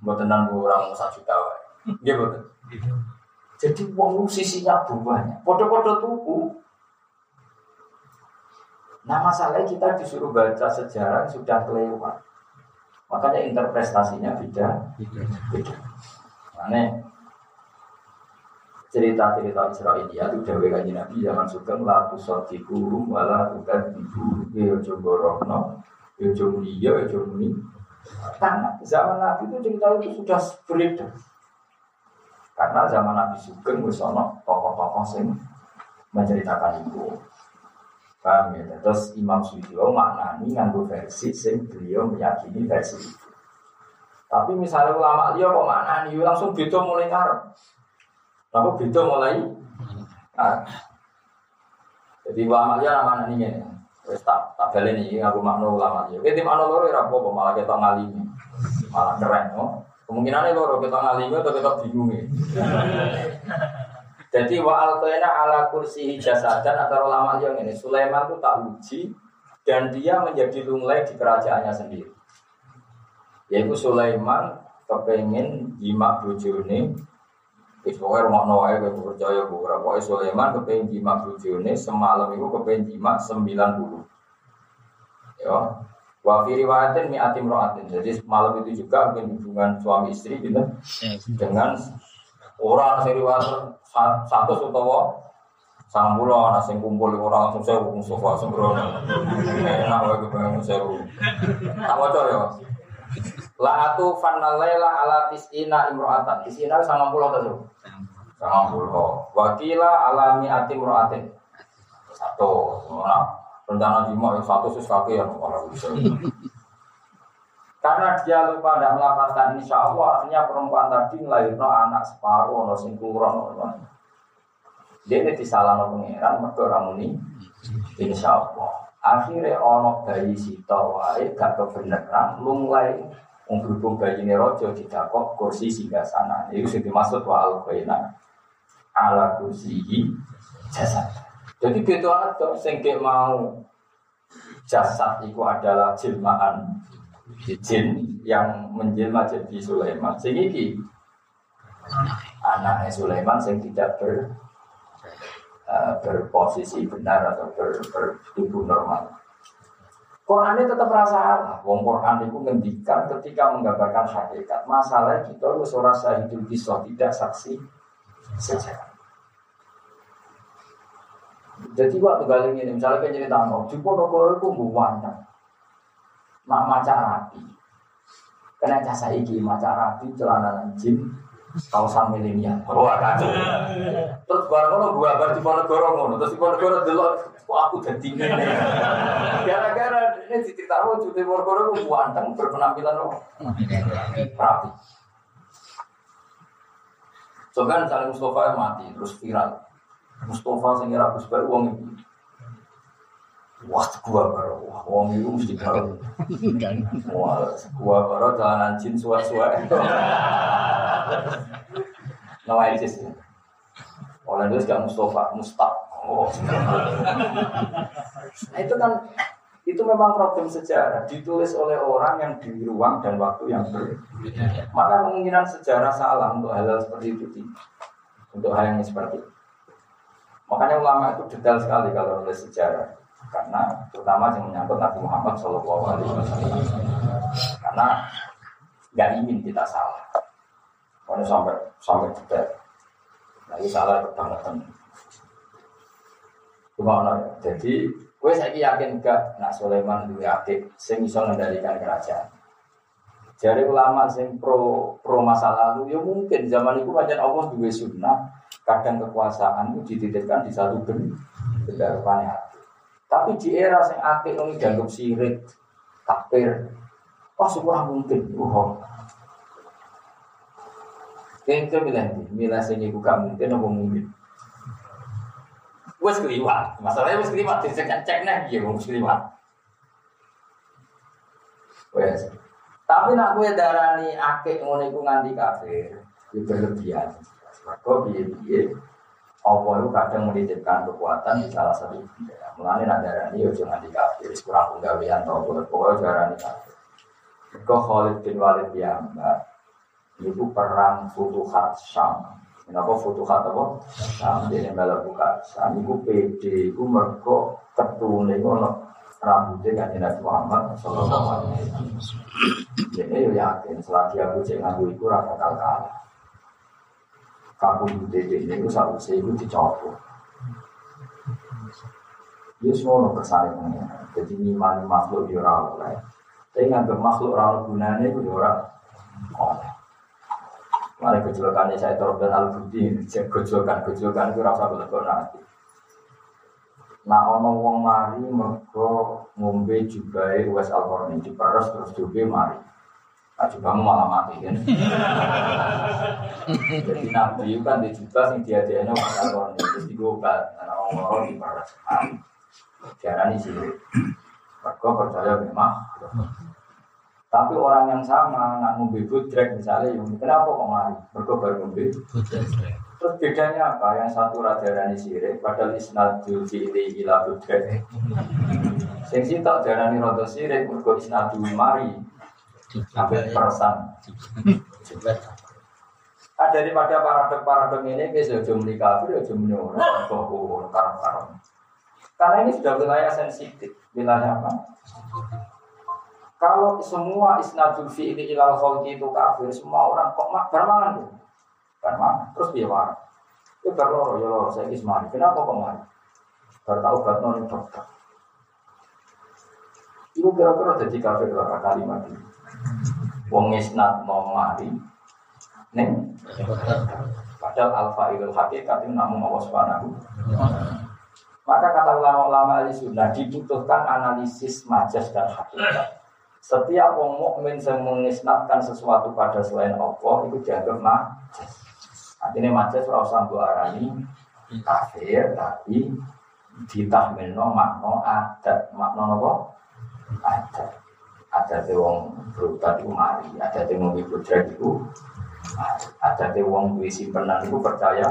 Buat tenang orang satu juta, Iya betul. Jadi uang sisinya banyak. Podo-podo tuku. Nah masalahnya kita disuruh baca sejarah sudah kelewat. Makanya interpretasinya beda. Beda. Aneh cerita-cerita Israelia itu dawe kanji Nabi zaman sugeng la tusadiku wala bukan ibu rohno ya coba dia coba ini karena zaman Nabi itu cerita itu sudah beredar karena zaman Nabi sugeng wis tokoh-tokoh sing menceritakan itu paham ya terus Imam Suyuti maknani nganggo versi sing beliau meyakini versi itu tapi misalnya ulama dia kok maknani langsung beda mulai ngarep Lalu beda mulai. Nah, jadi ulama dia nama ini nih. Wes tak tak beli nih aku makna ulama dia. Kita makna loro ya apa malah kita ngalimi. Malah keren no. Kemungkinannya loro kita ngalimi atau kita bingung Jadi wa alqaina ala kursi dan antara ulama yang ini Sulaiman itu tak uji dan dia menjadi lunglai di kerajaannya sendiri. Yaitu Sulaiman kepengen jima bojone Wis pokoke rumah wae kowe percaya bu ora pokoke Sulaiman kepengin jimat bojone semalam itu kepengin jimat 90. Ya. Wa fi riwayatin mi'atim ro'atin. Jadi malam itu juga hubungan suami istri gitu dengan orang sing riwayat satu utawa sang pulau anak sing kumpul orang langsung saya hukum sofa sembrono enak wae kepengen sewu tak waca ya La atu fanalaila ala tisina imro'atan. Tisina sama pulau tadi. Sama pulau. Wakila alami ati imro'atin. Satu. Rencana jima yang satu sus kaki yang orang bisa. Karena dia lupa tidak melaporkan insya Allah, akhirnya perempuan tadi melahirkan anak separuh, no no Dia ini disalah no pengiran, mereka orang ini, insya Allah. Akhirnya ono bayi sita wae gak kebenaran, lunglai berhubung bayi ini rojo didakok kursi singgah sana. Itu sing dimaksud wa al ala kursi jasad. Jadi beda ada sing mau jasad itu adalah jelmaan jin yang menjelma jadi Sulaiman. Sing iki anaknya Sulaiman sing tidak ber uh, berposisi benar atau ber, bertubuh normal. Quran ini tetap rasa Allah. Wong Quran itu ngendikan ketika menggambarkan hakikat. Masalah kita harus rasa hidup kisah tidak saksi sejarah. Jadi waktu kali ini misalnya kan cerita mau di pondok itu buwana, nak maca rapi, karena jasa iki maca rapi celana jin kawasan milenial. Wah kacau. Terus barang ngono gua bar di Ponegoro ngono, terus di Ponegoro delok kok aku dadi ngene. Gara-gara ini diceritakan Cuti Ponegoro ku ganteng berpenampilan apa? Rapi. So kan saling Mustafa mati terus viral. Mustafa sing ora Gus wong iki. Wah, gua baru, wah, wong itu mesti baru. Wah, gua baru jalanan jin suar-suar. Nama ISIS ya. Oleh itu gak Mustafa, Mustaf. Oh. Nah itu kan itu memang problem sejarah ditulis oleh orang yang di ruang dan waktu yang berbeda. Maka kemungkinan sejarah salah untuk hal-hal seperti itu untuk hal yang seperti itu. Makanya ulama itu detail sekali kalau nulis sejarah karena terutama yang menyangkut Nabi Muhammad Shallallahu Alaihi Wasallam karena nggak ingin kita salah. Karena sampai sampai detail. Nah ini salah kebangetan. Gimana? Jadi, gue saya yakin gak nak Sulaiman dua adik sing bisa mengendalikan kerajaan. Jadi ulama sing pro pro masa lalu ya mungkin zaman itu macam Allah dua sunnah kadang kekuasaan itu dititipkan di satu benda benda Tapi di era sing atik ini dianggap sirik, wah oh, mungkin. Oh, Ente milih milih sing iku gak mungkin apa mungkin. Wes keliwat, masalahnya wes keliwat, cek cek nih, ya wes keliwat. Wes. Tapi nak gue darani akeh ngono iku nganti kafir, itu berlebihan. Maka biye-biye Allah itu kadang menitipkan kekuatan di salah satu benda. Mulanya nak darani yo jangan dikafir, kurang penggawean tau pokoknya darani kafir. Kau Khalid bin Walid Mbak, itu perang Futuhat Syam. Kenapa Futuhat apa? Syam ini malah buka Syam. Itu PD, itu mereka ketune ngono rambutnya kan Nabi Muhammad Sallallahu Alaihi Wasallam. Yakin selagi aku cek ngaku itu rasa kalah kabung dede ini itu satu itu dicopot. Dia semua no kesannya pengen. Jadi iman makhluk di orang lain. Tapi nganggap makhluk orang gunanya itu di orang oleh. Mana kecelakaan saya terobel al budi, kecelakaan kecelakaan itu rasa betul nanti. Nah ono wong mari mergo ngombe juga wes alkorni diperes terus juga mari. Juga malah mati kan. Jadi nabi itu kan dijuta sing dia dia ini bakal korni terus digobat. Karena orang orang di paras. Tiara ini sih. Mereka percaya memang. Tapi orang yang sama nak ngombe budrek misalnya, kenapa kok mari? Mereka baru ngombe. Terus bedanya apa? Yang satu raja rani sirik, padahal isnadul fi'li ila budrek. Sing sitok darani rada sirik, mergo isnadul mari sampai perasaan. Nah, daripada paradok-paradok ini, kita sudah muni kafir, sudah muni orang, bahwa karam Karena ini sudah wilayah sensitif. Wilayah apa? Kalau semua isnadul fi'li ilal khalqi itu kafir, semua orang kok mak bermangan tuh? Bermangan. Terus dia marah. Itu berloro, ya loro, saya kismari. Kenapa kok marah? Bertahu batnon dokter. Itu kira-kira jadi kafir berapa kalimat ini. Wong isnad mau mari, neng. Padahal alfa ilul hakikat itu namun Allah subhanahu. Maka kata ulama-ulama ahli sunnah dibutuhkan analisis majas dan hakikat. Setiap wong mukmin yang mengisnatkan sesuatu pada selain Allah itu dianggap majas. Artinya majas ora usah arani kafir tapi ditahmilno makna adat makna apa? Adat ada te wong berutat itu mari, ada te wong bujrek itu ada te wong duwe simpenan itu percaya.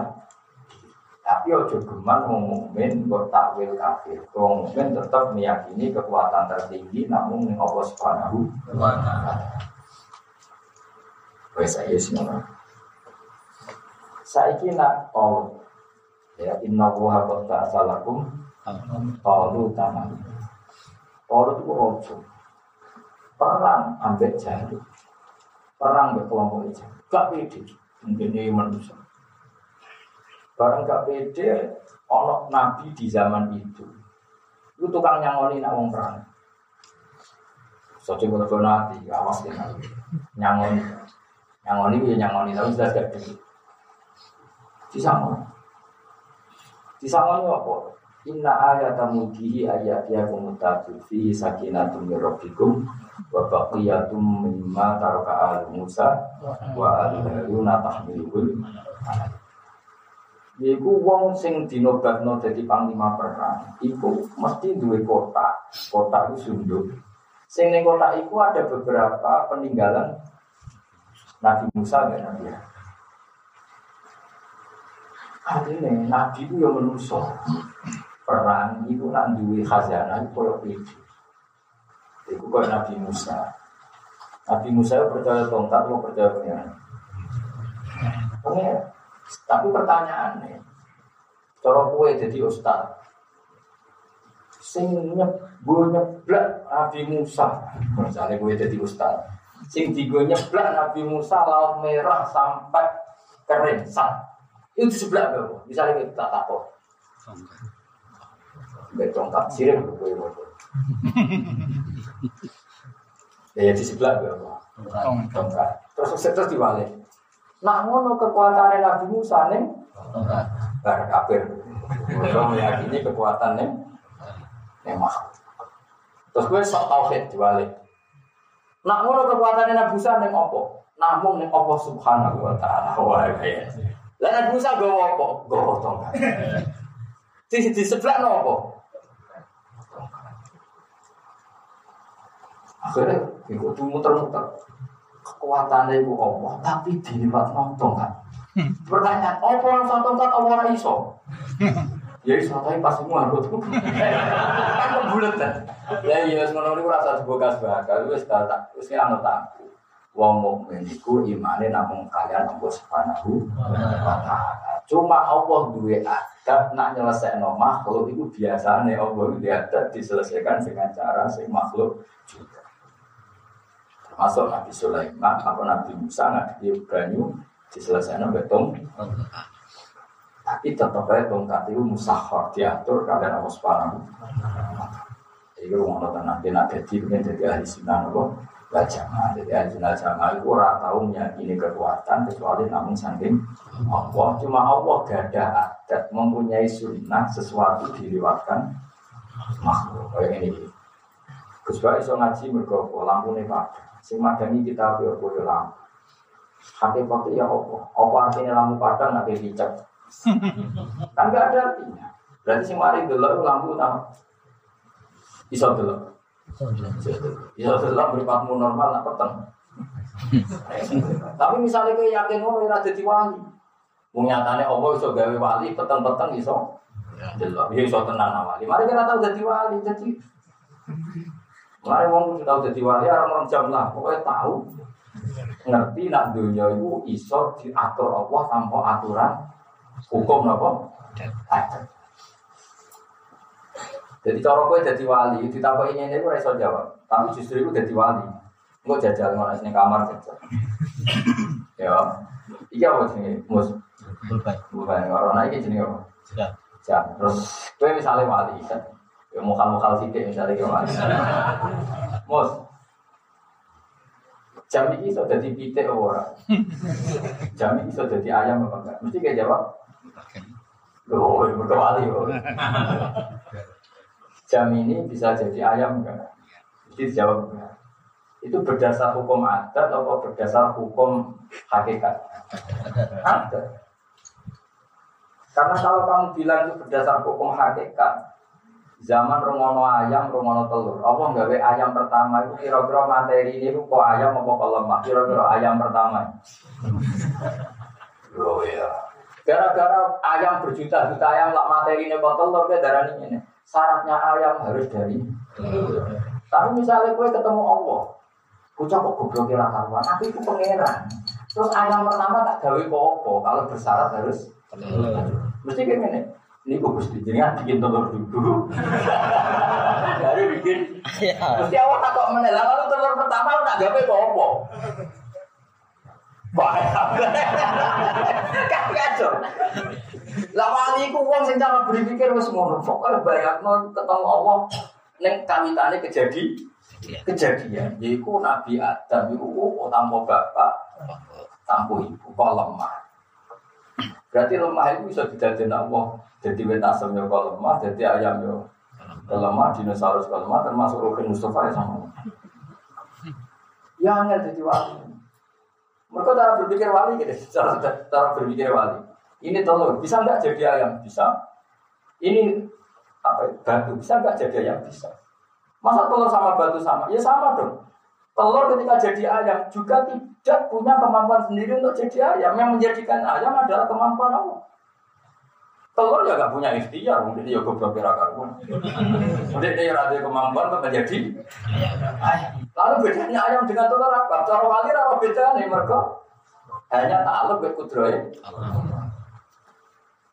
Tapi ojo geman wong mukmin kok takwil kafir. Wong mukmin tetap meyakini kekuatan tertinggi namun ning Allah Subhanahu wa taala. Wes ayo semua. Saiki nak tol ya inna wa qad ta'alakum qalu tamam. Qalu itu ojo perang ambek jahil perang ambek kelompok itu gak pede. Mungkin ini manusia. Barang gak pede onok nabi di zaman itu. Itu tukang nyangoni nak wong perang. Soalnya kalau kau nanti, awas ya nabi nyangoni, nyangoni ya nyangoni, tapi sudah gak di, disangoni, disangoni apa? Inna ayat mulkihi ayat ya kumutatu fi sakinatum mirrobikum wa baqiyatum mimma taraka al Musa wa al Haruna tahmilul Iku wong sing dinobatno dadi panglima perang, iku mesti duwe kota. Kota itu sunduk. Sing ning kota iku ada beberapa peninggalan Nabi Musa dan Nabi Artinya Nabi itu yang menuso perang itu nak duwe khazanah koyo itu. Itu koyo Nabi Musa. Nabi Musa percaya tongkat, mau percaya pengiran. Pengiran. Tapi pertanyaannya, cara kue jadi ustad, sing gue nyeblak Nabi Musa, misalnya gue jadi ustad, sing gue nyeblak Nabi Musa laut merah sampai kering sat, itu sebelah gue, misalnya kita takut. Betongkat sirim gue Ya di sebelah gue Tongkat. Terus terus diwalik. Nah ngono kekuatan Nabi Musa nih. Bar kafir. Mereka meyakini kekuatan nih. Memang. Terus gue sok tauhid diwalik. Nah ngono kekuatan Nabi Musa nih opo. Namun nih opo subhanahu wa ta'ala. Wah kayak. Lah Nabi Musa gue opo. Gue tongkat. Di, di sebelah nopo. Akhirnya itu muter-muter. Kekuatannya itu Allah, tapi diliwat nonton kan. Pertanyaan, apa orang satu tongkat apa orang iso? Ya iso tapi pas semua aku tuh. Kan kebulet kan. Ya iya ngono niku rasa dibuka bakal wis tak wis anu tak. Wong mukmin iku imane namung kalian Allah Subhanahu wa taala. Cuma Allah duwe adab nak nyelesaikno makhluk itu biasane Allah duwe adab diselesaikan dengan cara sing makhluk juga. Termasuk Nabi Sulaiman apa Nabi Musa Nabi Ibrahim diselesaikan betung. Tapi tetap aja tongkat itu musahar diatur kalian Allah Subhanahu Jadi rumah nonton nanti nak jadi jadi ahli sunnah apa jamaah. Jadi ahli sunnah jamaah itu orang tahu meyakini kekuatan kecuali namun saking Allah. Cuma Allah gak ada adat mempunyai sunnah sesuatu diriwatkan makhluk. Kayak ini. Gus iso ngaji mergo lampu nih pak. Sing madani kita biar boleh lampu. Hakikatnya ya apa? Apa artinya lampu padang nanti dicek? kan gak ada artinya. Berarti si mari dulu lampu tahu. Iso dulu. Iso dulu beripatmu normal lah peteng. Tapi misalnya kau yakin mau ada di wali, mau nyatane Allah iso gawe wali peteng-peteng iso. Delok, ya iso tenan wali. Mari kita tahu jadi wali, jadi Mari wong tahu jadi wali orang-orang jam lah, pokoknya tahu ngerti nak dunia itu iso diatur Allah tanpa aturan hukum apa? Jadi cara gue jadi wali, ditambah ini ini gue iso jawab. Tapi justru itu jadi wali. Gue jajal ngono sini kamar jajal. ya, iya apa sih mus? Bukan. Bukan. Orang ini jenis apa? Jam. Terus gue misalnya wali kan, ya mukal-mukal sidik misalnya wali. Mus, jam ini sudah jadi pitik orang. Jam ini sudah jadi ayam apa enggak? Mesti kayak jawab. Loh, berkewali. Jam ini bisa jadi ayam enggak? Mesti dijawab enggak. Itu berdasar hukum adat atau berdasar hukum hakikat? Ada. Karena kalau kamu bilang itu berdasar hukum hakikat, zaman rungono ayam, rungono telur. Apa gawe ayam pertama itu kira-kira materi ini kok ayam apa kok lemah? Kira-kira ayam pertama. Oh ya. Gara-gara ayam berjuta-juta ayam lah materi ini kok telur ke darah ini. Syaratnya ayam harus dari. Tapi misalnya gue ketemu Allah, bocah kok goblok kira karuan, aku itu pangeran. Terus ayam pertama tak gawe kok kalau bersyarat harus. Mesti kayak gini. Ini gue mesti jadi bikin telur dulu. Baru bikin. Mesti awal tak kok menela kalau telur pertama udah gawe kok Bahaya. Kan kacau. Lah wali ku wong sing cara berpikir wis ngono. Pokoke bayangno ketemu Allah ning kawitane kejadi kejadian. Yaiku Nabi Adam iku oh, tanpa bapak, tanpa ibu, kok lemah. Berarti lemah itu bisa didadin Allah. Jadi wet asam yo kok lemah, jadi ayam yo lemah, dinosaurus kok lemah, termasuk Rukin Mustafa ya sama. Ya angel jadi wali. Mereka cara berpikir wali gitu, cara, cara berpikir wali. Ini telur, bisa nggak jadi ayam? Bisa. Ini apa batu, bisa nggak jadi ayam? Bisa. Masa telur sama batu sama? Ya sama dong. Telur ketika jadi ayam juga tidak punya kemampuan sendiri untuk jadi ayam. Yang menjadikan ayam adalah kemampuan Allah. Telur ya gak punya ikhtiar, mungkin dia goblok kira karuan. Mungkin dia ada kemampuan untuk menjadi ayam. Lalu bedanya ayam dengan telur apa? Cara wali apa beda nih mereka? Hanya takluk ke kudroy.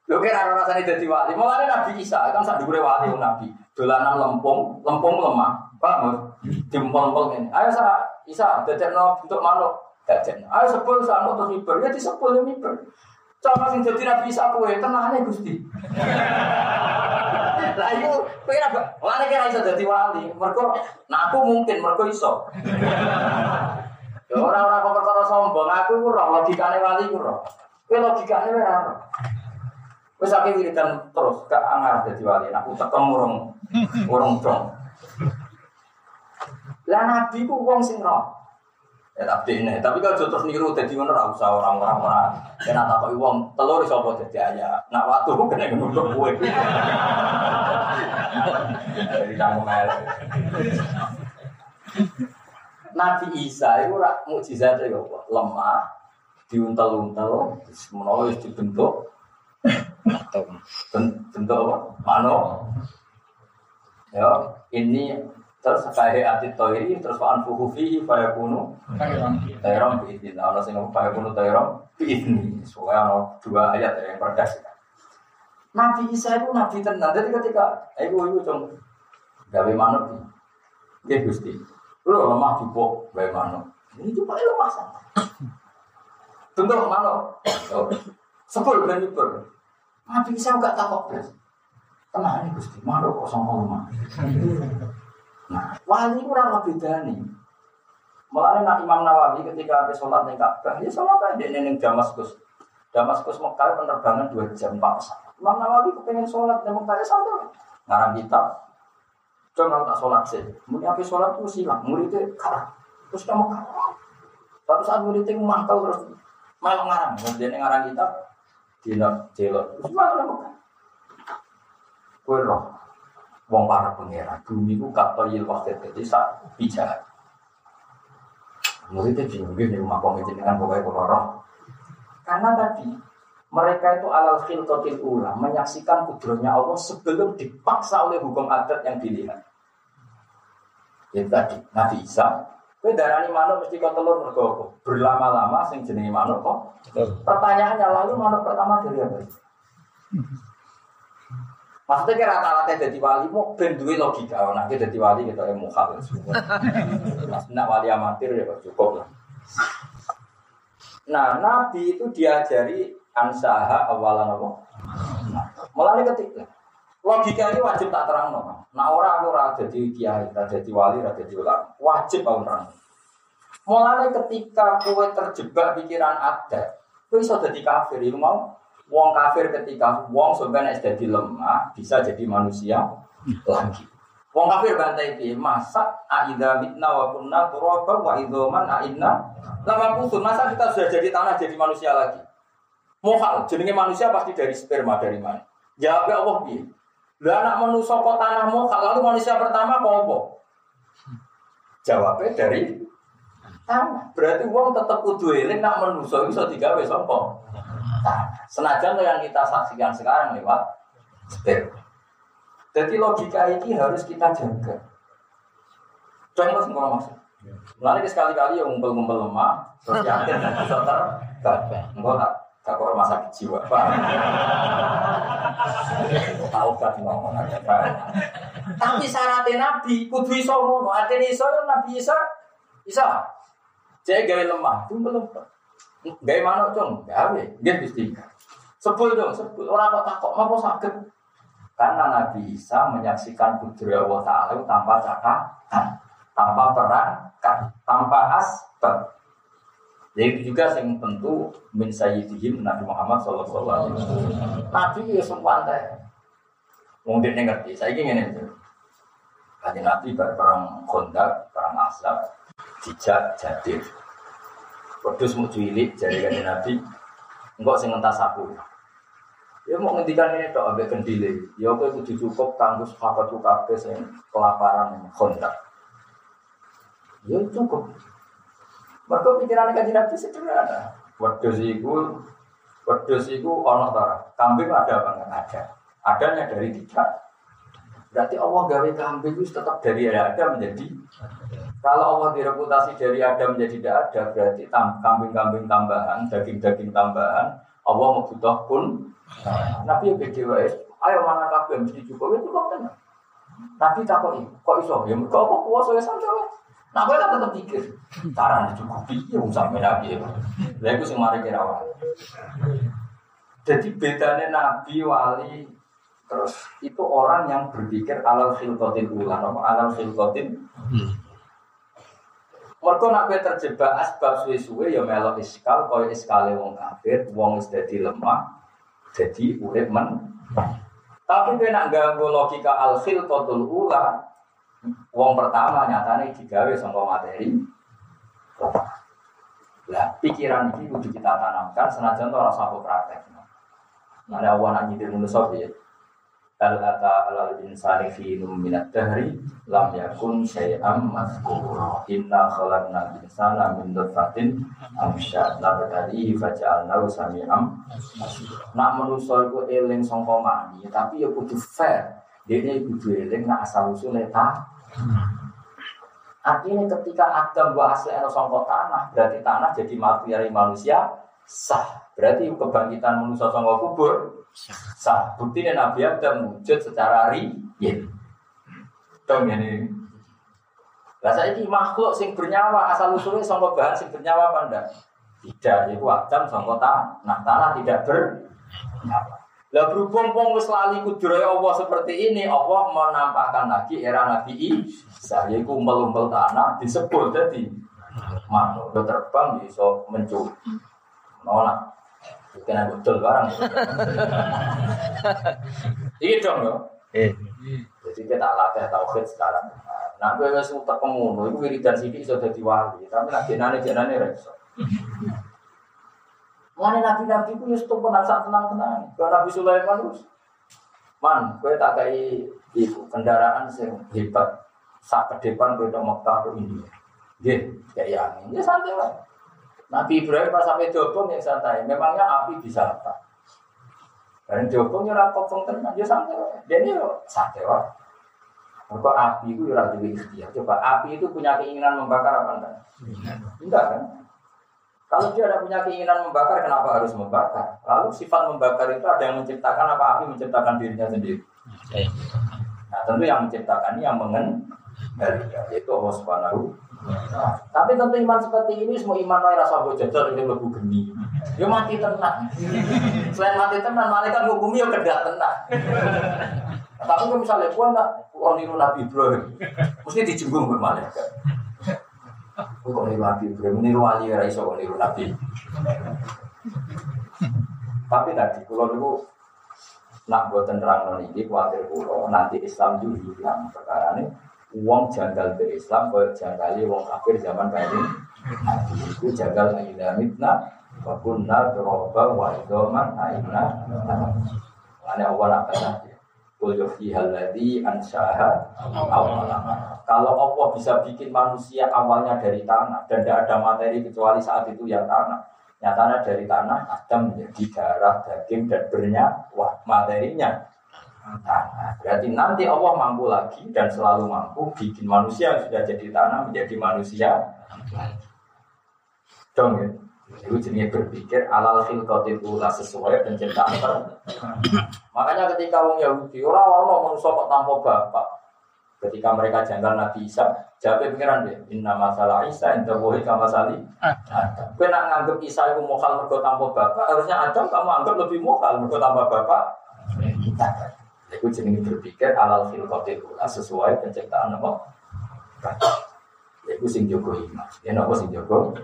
Lho kira rasanya jadi wali. Mulanya Nabi Isa kan saat dulu wali Nabi. Dolanan lempung, lempung lemah. Paham? Dimpol-pol ini. Ayo sa Isa, dadekno bentuk manuk. Dadekno. Ayo sebel sa terus miber. Ya disebel ya miber. Cara sing dadi Nabi Isa kowe tenane Gusti. Lah iku kowe ora ora kira iso dadi wali. Mergo nah aku mungkin mergo iso. Ya ora-ora kok perkara sombong, aku iku ora logikane wali. Kowe logikane ora ora. Wis akeh wiridan terus gak angar dadi wali. Aku tekem urung urung dong. Lah nabi ku wong sing roh. Ya tapi ini, tapi kalau terus niru jadi mana ora usah orang-orang ora. Kena tak wong telur apa dadi ayah. Nak watu kena nunduk kowe. Jadi kamu mel. Nabi Isa itu rak mukjizat itu lemah, diuntal-untal, menawa wis dibentuk Ben- bentuk apa? Mano. Ya, ini terus kayak hati toiri terus waan fuhu fihi fayakunu tayram biidin. Ana sing ngomong fayakunu tayram biidni. Soalnya ana dua ayat yang perdas. Nabi Isa itu nabi tenan. Jadi ketika ibu ibu cung gawe manuk iki. Nggih Gusti. Lu lemah dipok gawe manuk. Ini cuma lemah sana. Bentuk manuk. Oh. Sepul ben nyebur. Nabi Isa gak takut blas. Tenang nih Gusti, manuk kok sama lemah. Wali itu ora beda nih. Mulanya nak Imam Nawawi ketika habis sholat ning Ka'bah, ya sholat aja ning ning Damaskus. Damaskus Mekah penerbangan 2 jam 4 pesawat. Imam Nawawi kepengen sholat di Mekah ya santai. Ngarang kitab. Coba tak sholat sih. Mungkin habis sholat itu silang, muridnya kalah. Terus kamu kalah. Suatu saat muridnya mangkal terus malah ngarang. Kemudian dia ngarang kitab, dina jelok. Terus malah. Kue roh, wong para pengira, bumi ku kata yil waktu jadi sak bicara. Muridnya bingung nih rumah kong dengan pokoknya kalau roh. Karena tadi mereka itu alal khilqatil ula menyaksikan kudronya Allah sebelum dipaksa oleh hukum adat yang dilihat. Itu tadi Nabi Isa, kowe darani manuk mesti kau telur mergo? Berlama-lama sing jenenge manuk kok. Pertanyaannya lalu manuk pertama dari apa? Maksudnya rata-rata jadi wali, mau ben duwe logika, nah kita jadi wali kita mukhal semua. Mas wali amatir ya cukup lah. Nah, Nabi itu diajari ansaha awalan apa? Mulai ketika logika ini wajib tak terang no. Nah orang aku rada jadi kiai, rada jadi wali, rada jadi ulama, wajib aku terang. Mulai ketika kue terjebak pikiran ada, kue bisa jadi kafir, itu mau Wong kafir ketika wong sebenarnya jadi lemah bisa jadi manusia lagi. Wong kafir bantai piye? Masa aida mitna wa kunna turaba wa idoman aina lama kusur. Masa kita sudah jadi tanah jadi manusia lagi? Mohal, jenenge manusia pasti dari sperma dari mana? Jawabnya Allah piye? Lah anak manusia kok tanah mohal, lalu manusia pertama kok apa? Jawabnya dari tanah. Berarti wong tetap kudu eling nak manusia iso digawe sapa? Senajan tuh yang kita saksikan sekarang lewat sperma. Jadi logika ini harus kita jaga. Contoh kalau maksud. Lalu sekali-kali yang ngumpul-ngumpul lemah, terus yakin dan bisa tergabah. Enggak tak tak ke rumah sakit jiwa. Tahu kan ngomong. Tapi syaratnya Nabi, kudu iso ngono. Artinya iso Nabi Isa. Saya gawe lemah, itu belum. Gawe mana cung, gawe, dia mesti. Sebul dong, sebul. Orang kok takut, mau sakit. Karena Nabi Isa menyaksikan kudrat Allah Ta'ala tanpa cakapan, tanpa perangkat, tanpa asbab. Jadi itu juga yang tentu min sayyidihim Nabi Muhammad Wasallam. Nabi ya sempat teh. Mungkin ngerti, saya ingin itu. Kajian Nabi perang kondak, perang asab, dijak, jadir. Pedus mau cuilik, jadi kajian Nabi. Enggak sing entas aku. Ya mau ngendikan ini dok ambek kendile. Ya aku kudu cukup kanggo sahabat kabeh sing kelaparan kontak. Ya cukup. Mereka pikiran kaji nabi sederhana. Wedus itu, wedus itu ono tara. Kambing ada apa enggak ada? Adanya dari tiga. Berarti Allah gawe kambing itu tetap dari ada menjadi. Kalau Allah direputasi dari ada menjadi tidak ada, berarti kambing-kambing tambahan, daging-daging tambahan, Allah membutuh pun. Nabi beda wae. Ayo mana kabeh mesti cukup itu kok tenan. Nabi takoi, kok iso? Ya mergo apa kuwasa ya santai. Nah, gue kan tetap pikir, cara dicukupi, ya usah nabi ya. Lah itu mari kira. Jadi bedanya nabi wali terus itu orang yang berpikir alal khilqatin ulan alal khilqatin Mereka nak terjebak asbab suwe-suwe ya melok iskal koyo iskale wong kafir, wong dadi lemah, jadi urip men. Tapi kowe nak ganggu logika al khilqatul ula, wong pertama nyatane digawe saka materi. Lah pikiran ini kudu kita tanamkan senajan ora sapa praktek. Ada awan nak nyitir manusa piye? Al ata al insani fi minat dahri lam yakun syai'am mazkura. Inna khalaqna insana min nutfatin amsyad nabtali faja'alnahu sami'am Nak manusa iku eling sangka mani, tapi ya kudu fair. Dene kudu eling nak asal usule ta. Artinya ketika Adam wa asli sangka tanah, berarti tanah jadi materi manusia sah. Berarti kebangkitan manusia sangka kubur sah. Bukti Nabi Adam wujud secara real. Dong ini. Lah ini makhluk sing bernyawa asal usulnya sangka bahan sing bernyawa apa ndak? Tidak, itu Adam sangka tanah. Nah, tanah tidak bernyawa. Lah berhubung wong wis lali Allah seperti ini, Allah menampakkan lagi era Nabi Isa yaiku melumpel tanah disebut jadi makhluk terbang bisa mencuri. Nolak. Kena betul barang. Iya dong yo. Eh. Jadi kita latih tauhid sekarang. Nah, gue wes utak kemuno, itu wiridan sidik sudah dadi wali, tapi nak jenane jenane reso. Mana nabi-nabi itu ya tuh tenang saat tenang tenang. Kalau Nabi Sulaiman terus, man, gue tak kayak itu kendaraan sing hebat. Saat ke depan gue udah Mekah ke India. Dia kayak angin, ya santai lah. Nabi Ibrahim pas sampai dobong ya santai. Memangnya api bisa apa? Dan dobong ya rapot tenang, ya santai. Dia ini santai lah. Kok api itu ya jadi ikhtiar. Coba api itu punya keinginan membakar apa enggak? Enggak kan? Kalau dia ada punya keinginan membakar, kenapa harus membakar? Lalu sifat membakar itu ada yang menciptakan apa api menciptakan dirinya sendiri. Nah tentu yang menciptakan ini yang mengendalikan, yaitu Allah Subhanahu Nah, tapi tentu iman seperti ini semua iman wae rasa bojajar ini lebih geni. Ya mati tenang. Selain mati tenang, malaikat menghukumi ya kedak tenang. Tapi kalau misalnya gua enggak kalau niru Nabi Ibrahim, mesti dijenggung ke malaikat. Gua kok niru Nabi Ibrahim, niru wali ya iso niru Nabi. Tapi tadi kalau dulu nak buat terang ini khawatir pulau nanti Islam juga hilang perkara ini Uang janggal ke Islam, kau janggali uang kafir zaman ini. Itu janggal aina mitna, wakunna teroba wa idoman aina. Mana awal apa saja. Kulyofi haladi ansyaha awalama. Kalau Allah bisa bikin manusia awalnya dari tanah dan tidak ada materi kecuali saat itu ya tanah. Nyatanya dari tanah Adam menjadi darah, daging dan bernyawa materinya tanah. Berarti nanti Allah mampu lagi dan selalu mampu bikin manusia yang sudah jadi tanah menjadi manusia. Dong ya. Itu jenis berpikir alal khilqat itu lah sesuai penciptaan Makanya ketika orang Yahudi orang orang manusia kok tanpa bapak. Ketika mereka janggal Nabi Isa, jawab pengiran deh, inna masalah Isa, inna wohi kama sali. Kau nak nganggep Isa itu mokal mergo tanpa bapak, harusnya Adam kamu anggap lebih mokal mergo tanpa bapak. Itu jenis berpikir alal filkotil sesuai penciptaan apa? Itu sing jogo iman. Ya nopo sing jogo,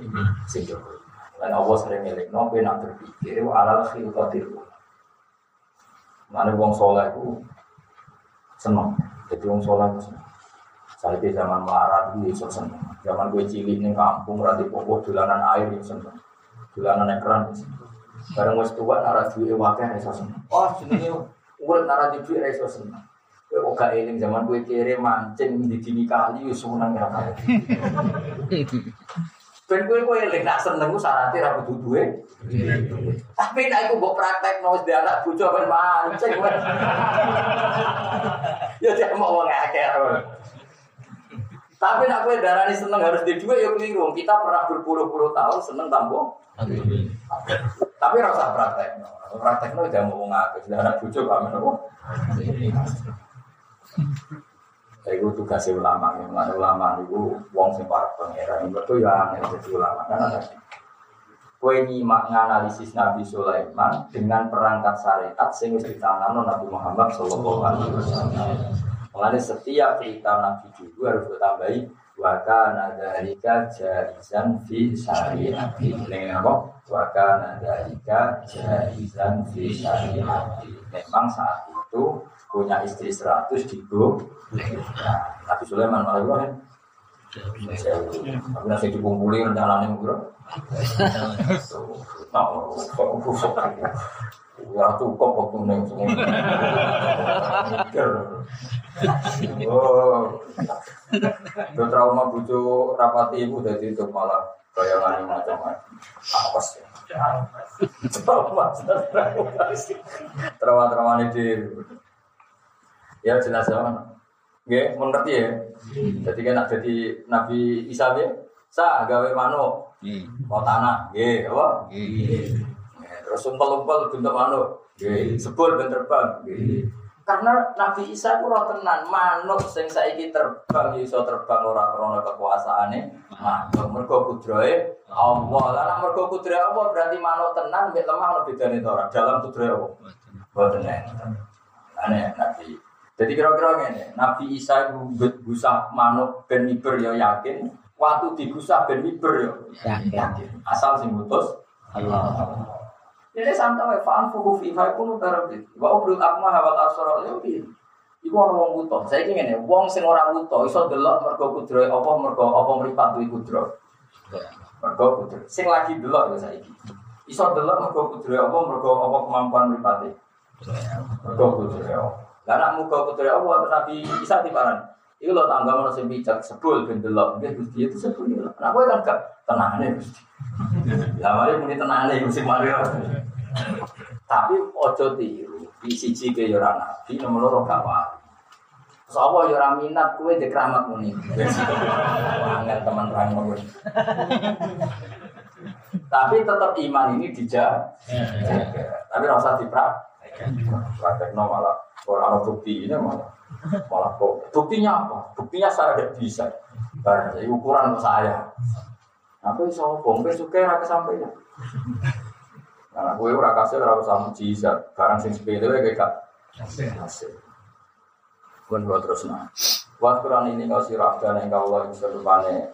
sing jogo Dan Allah sering milik nopo nak berpikir alal filkotil Mana wong soleh itu seneng. Jadi wong soleh itu seneng. Saya di zaman melarat itu seneng. Zaman gue cilik nih kampung berarti pokok dolanan air itu seneng. Dolanan ekran itu seneng. Bareng wis tua nara duwe wakil iso seneng. Oh jenenge Urip nara di duit reso seneng. Kowe kok gak eling zaman kowe kere mancing di dini kali wis seneng ya kali. Ben kowe kowe eling nak seneng ku syaratnya ra kudu duwe. Tapi nek iku mbok praktekno wis anak bojo ben mancing. Ya dia mau wong akeh. Tapi nak kowe darani seneng harus di duit ya keliru. Kita pernah berpuluh-puluh tahun seneng tambo. Tapi rasa praktek. Praktek itu udah mau ngaku. Sudah anak bujuk kami nopo. Itu tugas ulama. Mana ulama itu wong sing para pangeran. Itu yang jadi ulama. Karena tadi. Kue nyimak nganalisis Nabi Sulaiman dengan perangkat syariat sing wis ditangano Nabi Muhammad Shallallahu Alaihi Wasallam. Mengenai setiap cerita Nabi dulu harus ditambahi Waka nadalika jarizan fi syariati. Ini apa? Waka nadalika jarizan fi syariati. Memang saat itu punya istri seratus di nah, Nabi Sulaiman malah kan Tapi nasi dikumpuli rencananya bro Ya cukup waktu neng semua. Oh, itu trauma bucu rapati ibu dari itu malah bayangan macam-macam. Apa sih? Trauma, trauma, trauma ini di. Ya jelas ya. Oke, mengerti ya. Jadi kan jadi Nabi Isa ya, sa gawe mano, mau tanah, ya, apa? Terus umpel-umpel bentuk manuk. Nggih, sebul ben terbang. Karena Nabi Isa ku roh tenan, manuk sing saiki terbang iso terbang ora krana kekuasaane manuk. Mergo kudrahe Allah. Lah nek mergo kudrahe Allah berarti manuk tenan mek lemah ono bedane to ora dalam kudrahe Allah. Boten enten. Ane Nabi. Jadi kira-kira ngene, Nabi Isa iku gusah manuk ben miber ya yakin, waktu digusah ben miber ya yakin. Asal sing ngutus Allah. Ini santai, fa'an fuhu fi fa'ikunu tarabit. Wa ubrul akma hawat asara ya piye. Iku ana wong buta. Saiki ngene, wong sing ora buta iso delok mergo kudrohe apa mergo apa mripat duwe kudro. Mergo kudro. Sing lagi delok ya saiki. Iso delok mergo kudrohe apa mergo apa kemampuan mripate. Mergo kudrohe. Lah nek muga kudrohe apa Nabi Isa tibaran. Iku lho tangga sing bijak sebul ben delok. Nggih Gusti itu sebul. Nah kowe kan gak tenane Gusti. Lah mari muni tenane Gusti Mario. Tapi ojo tiru, di siji ke yo ora nabi, nomor loro gak wali. Sapa yo ora minat kowe di keramat muni. Angel teman rangon. Tapi tetap iman ini dijaga. Tapi rasa diprak. Praktekno malah orang bukti ini malah malah kok buktinya apa? Buktinya saya tidak bisa. Jadi ukuran saya. Apa iso bom suka ora kesampaian. Karena gue ora kasih ora usah mujizat. Barang sing sepele wae gak hasil. Pun buat terus nah. Buat Quran ini kau sirah dan yang kau Allah bisa rupane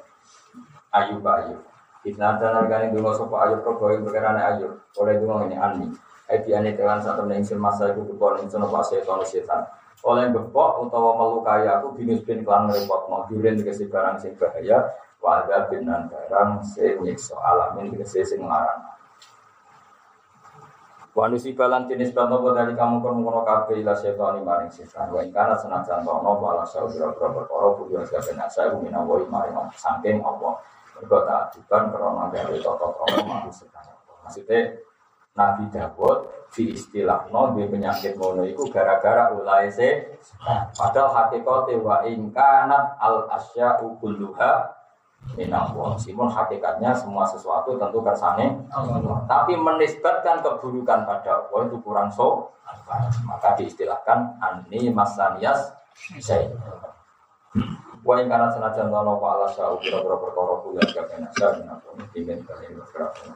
ayu ayu. Kita ada nargani dulu sopo ayu perkoi berkenan ayu. Oleh dulu ini ani. Edi ani dengan satu nengsil masa itu kebon itu nopo setan setan. Oleh gepok utawa melukai aku binus bin klan repot mau duren dikasih barang sing bahaya. Wada binan barang sing nyiksa alamin dikasih sing larang. Wa nusibalan tinis banto dari kamu kon ngono kabeh ila setan maring setan. Wa ing kana senajan ono bala saudara perkara kudu nasa bumi nawa maring saking apa. Mergo tak adukan krana gawe tata-tata maru setan. Maksudnya Nabi Dawud di istilah no di penyakit mono itu gara-gara ulai se padahal hakikate wa ingkanat al asya kulluha minallah. Meskipun hakikatnya semua sesuatu tentu kersane Tapi menisbatkan keburukan pada Allah itu kurang so. Maka diistilahkan ani masanias saya. Wa ing kana senajan ana wa ala sa'u kira-kira perkara kula kabeh nasa minallah. Ingin kalian berkata.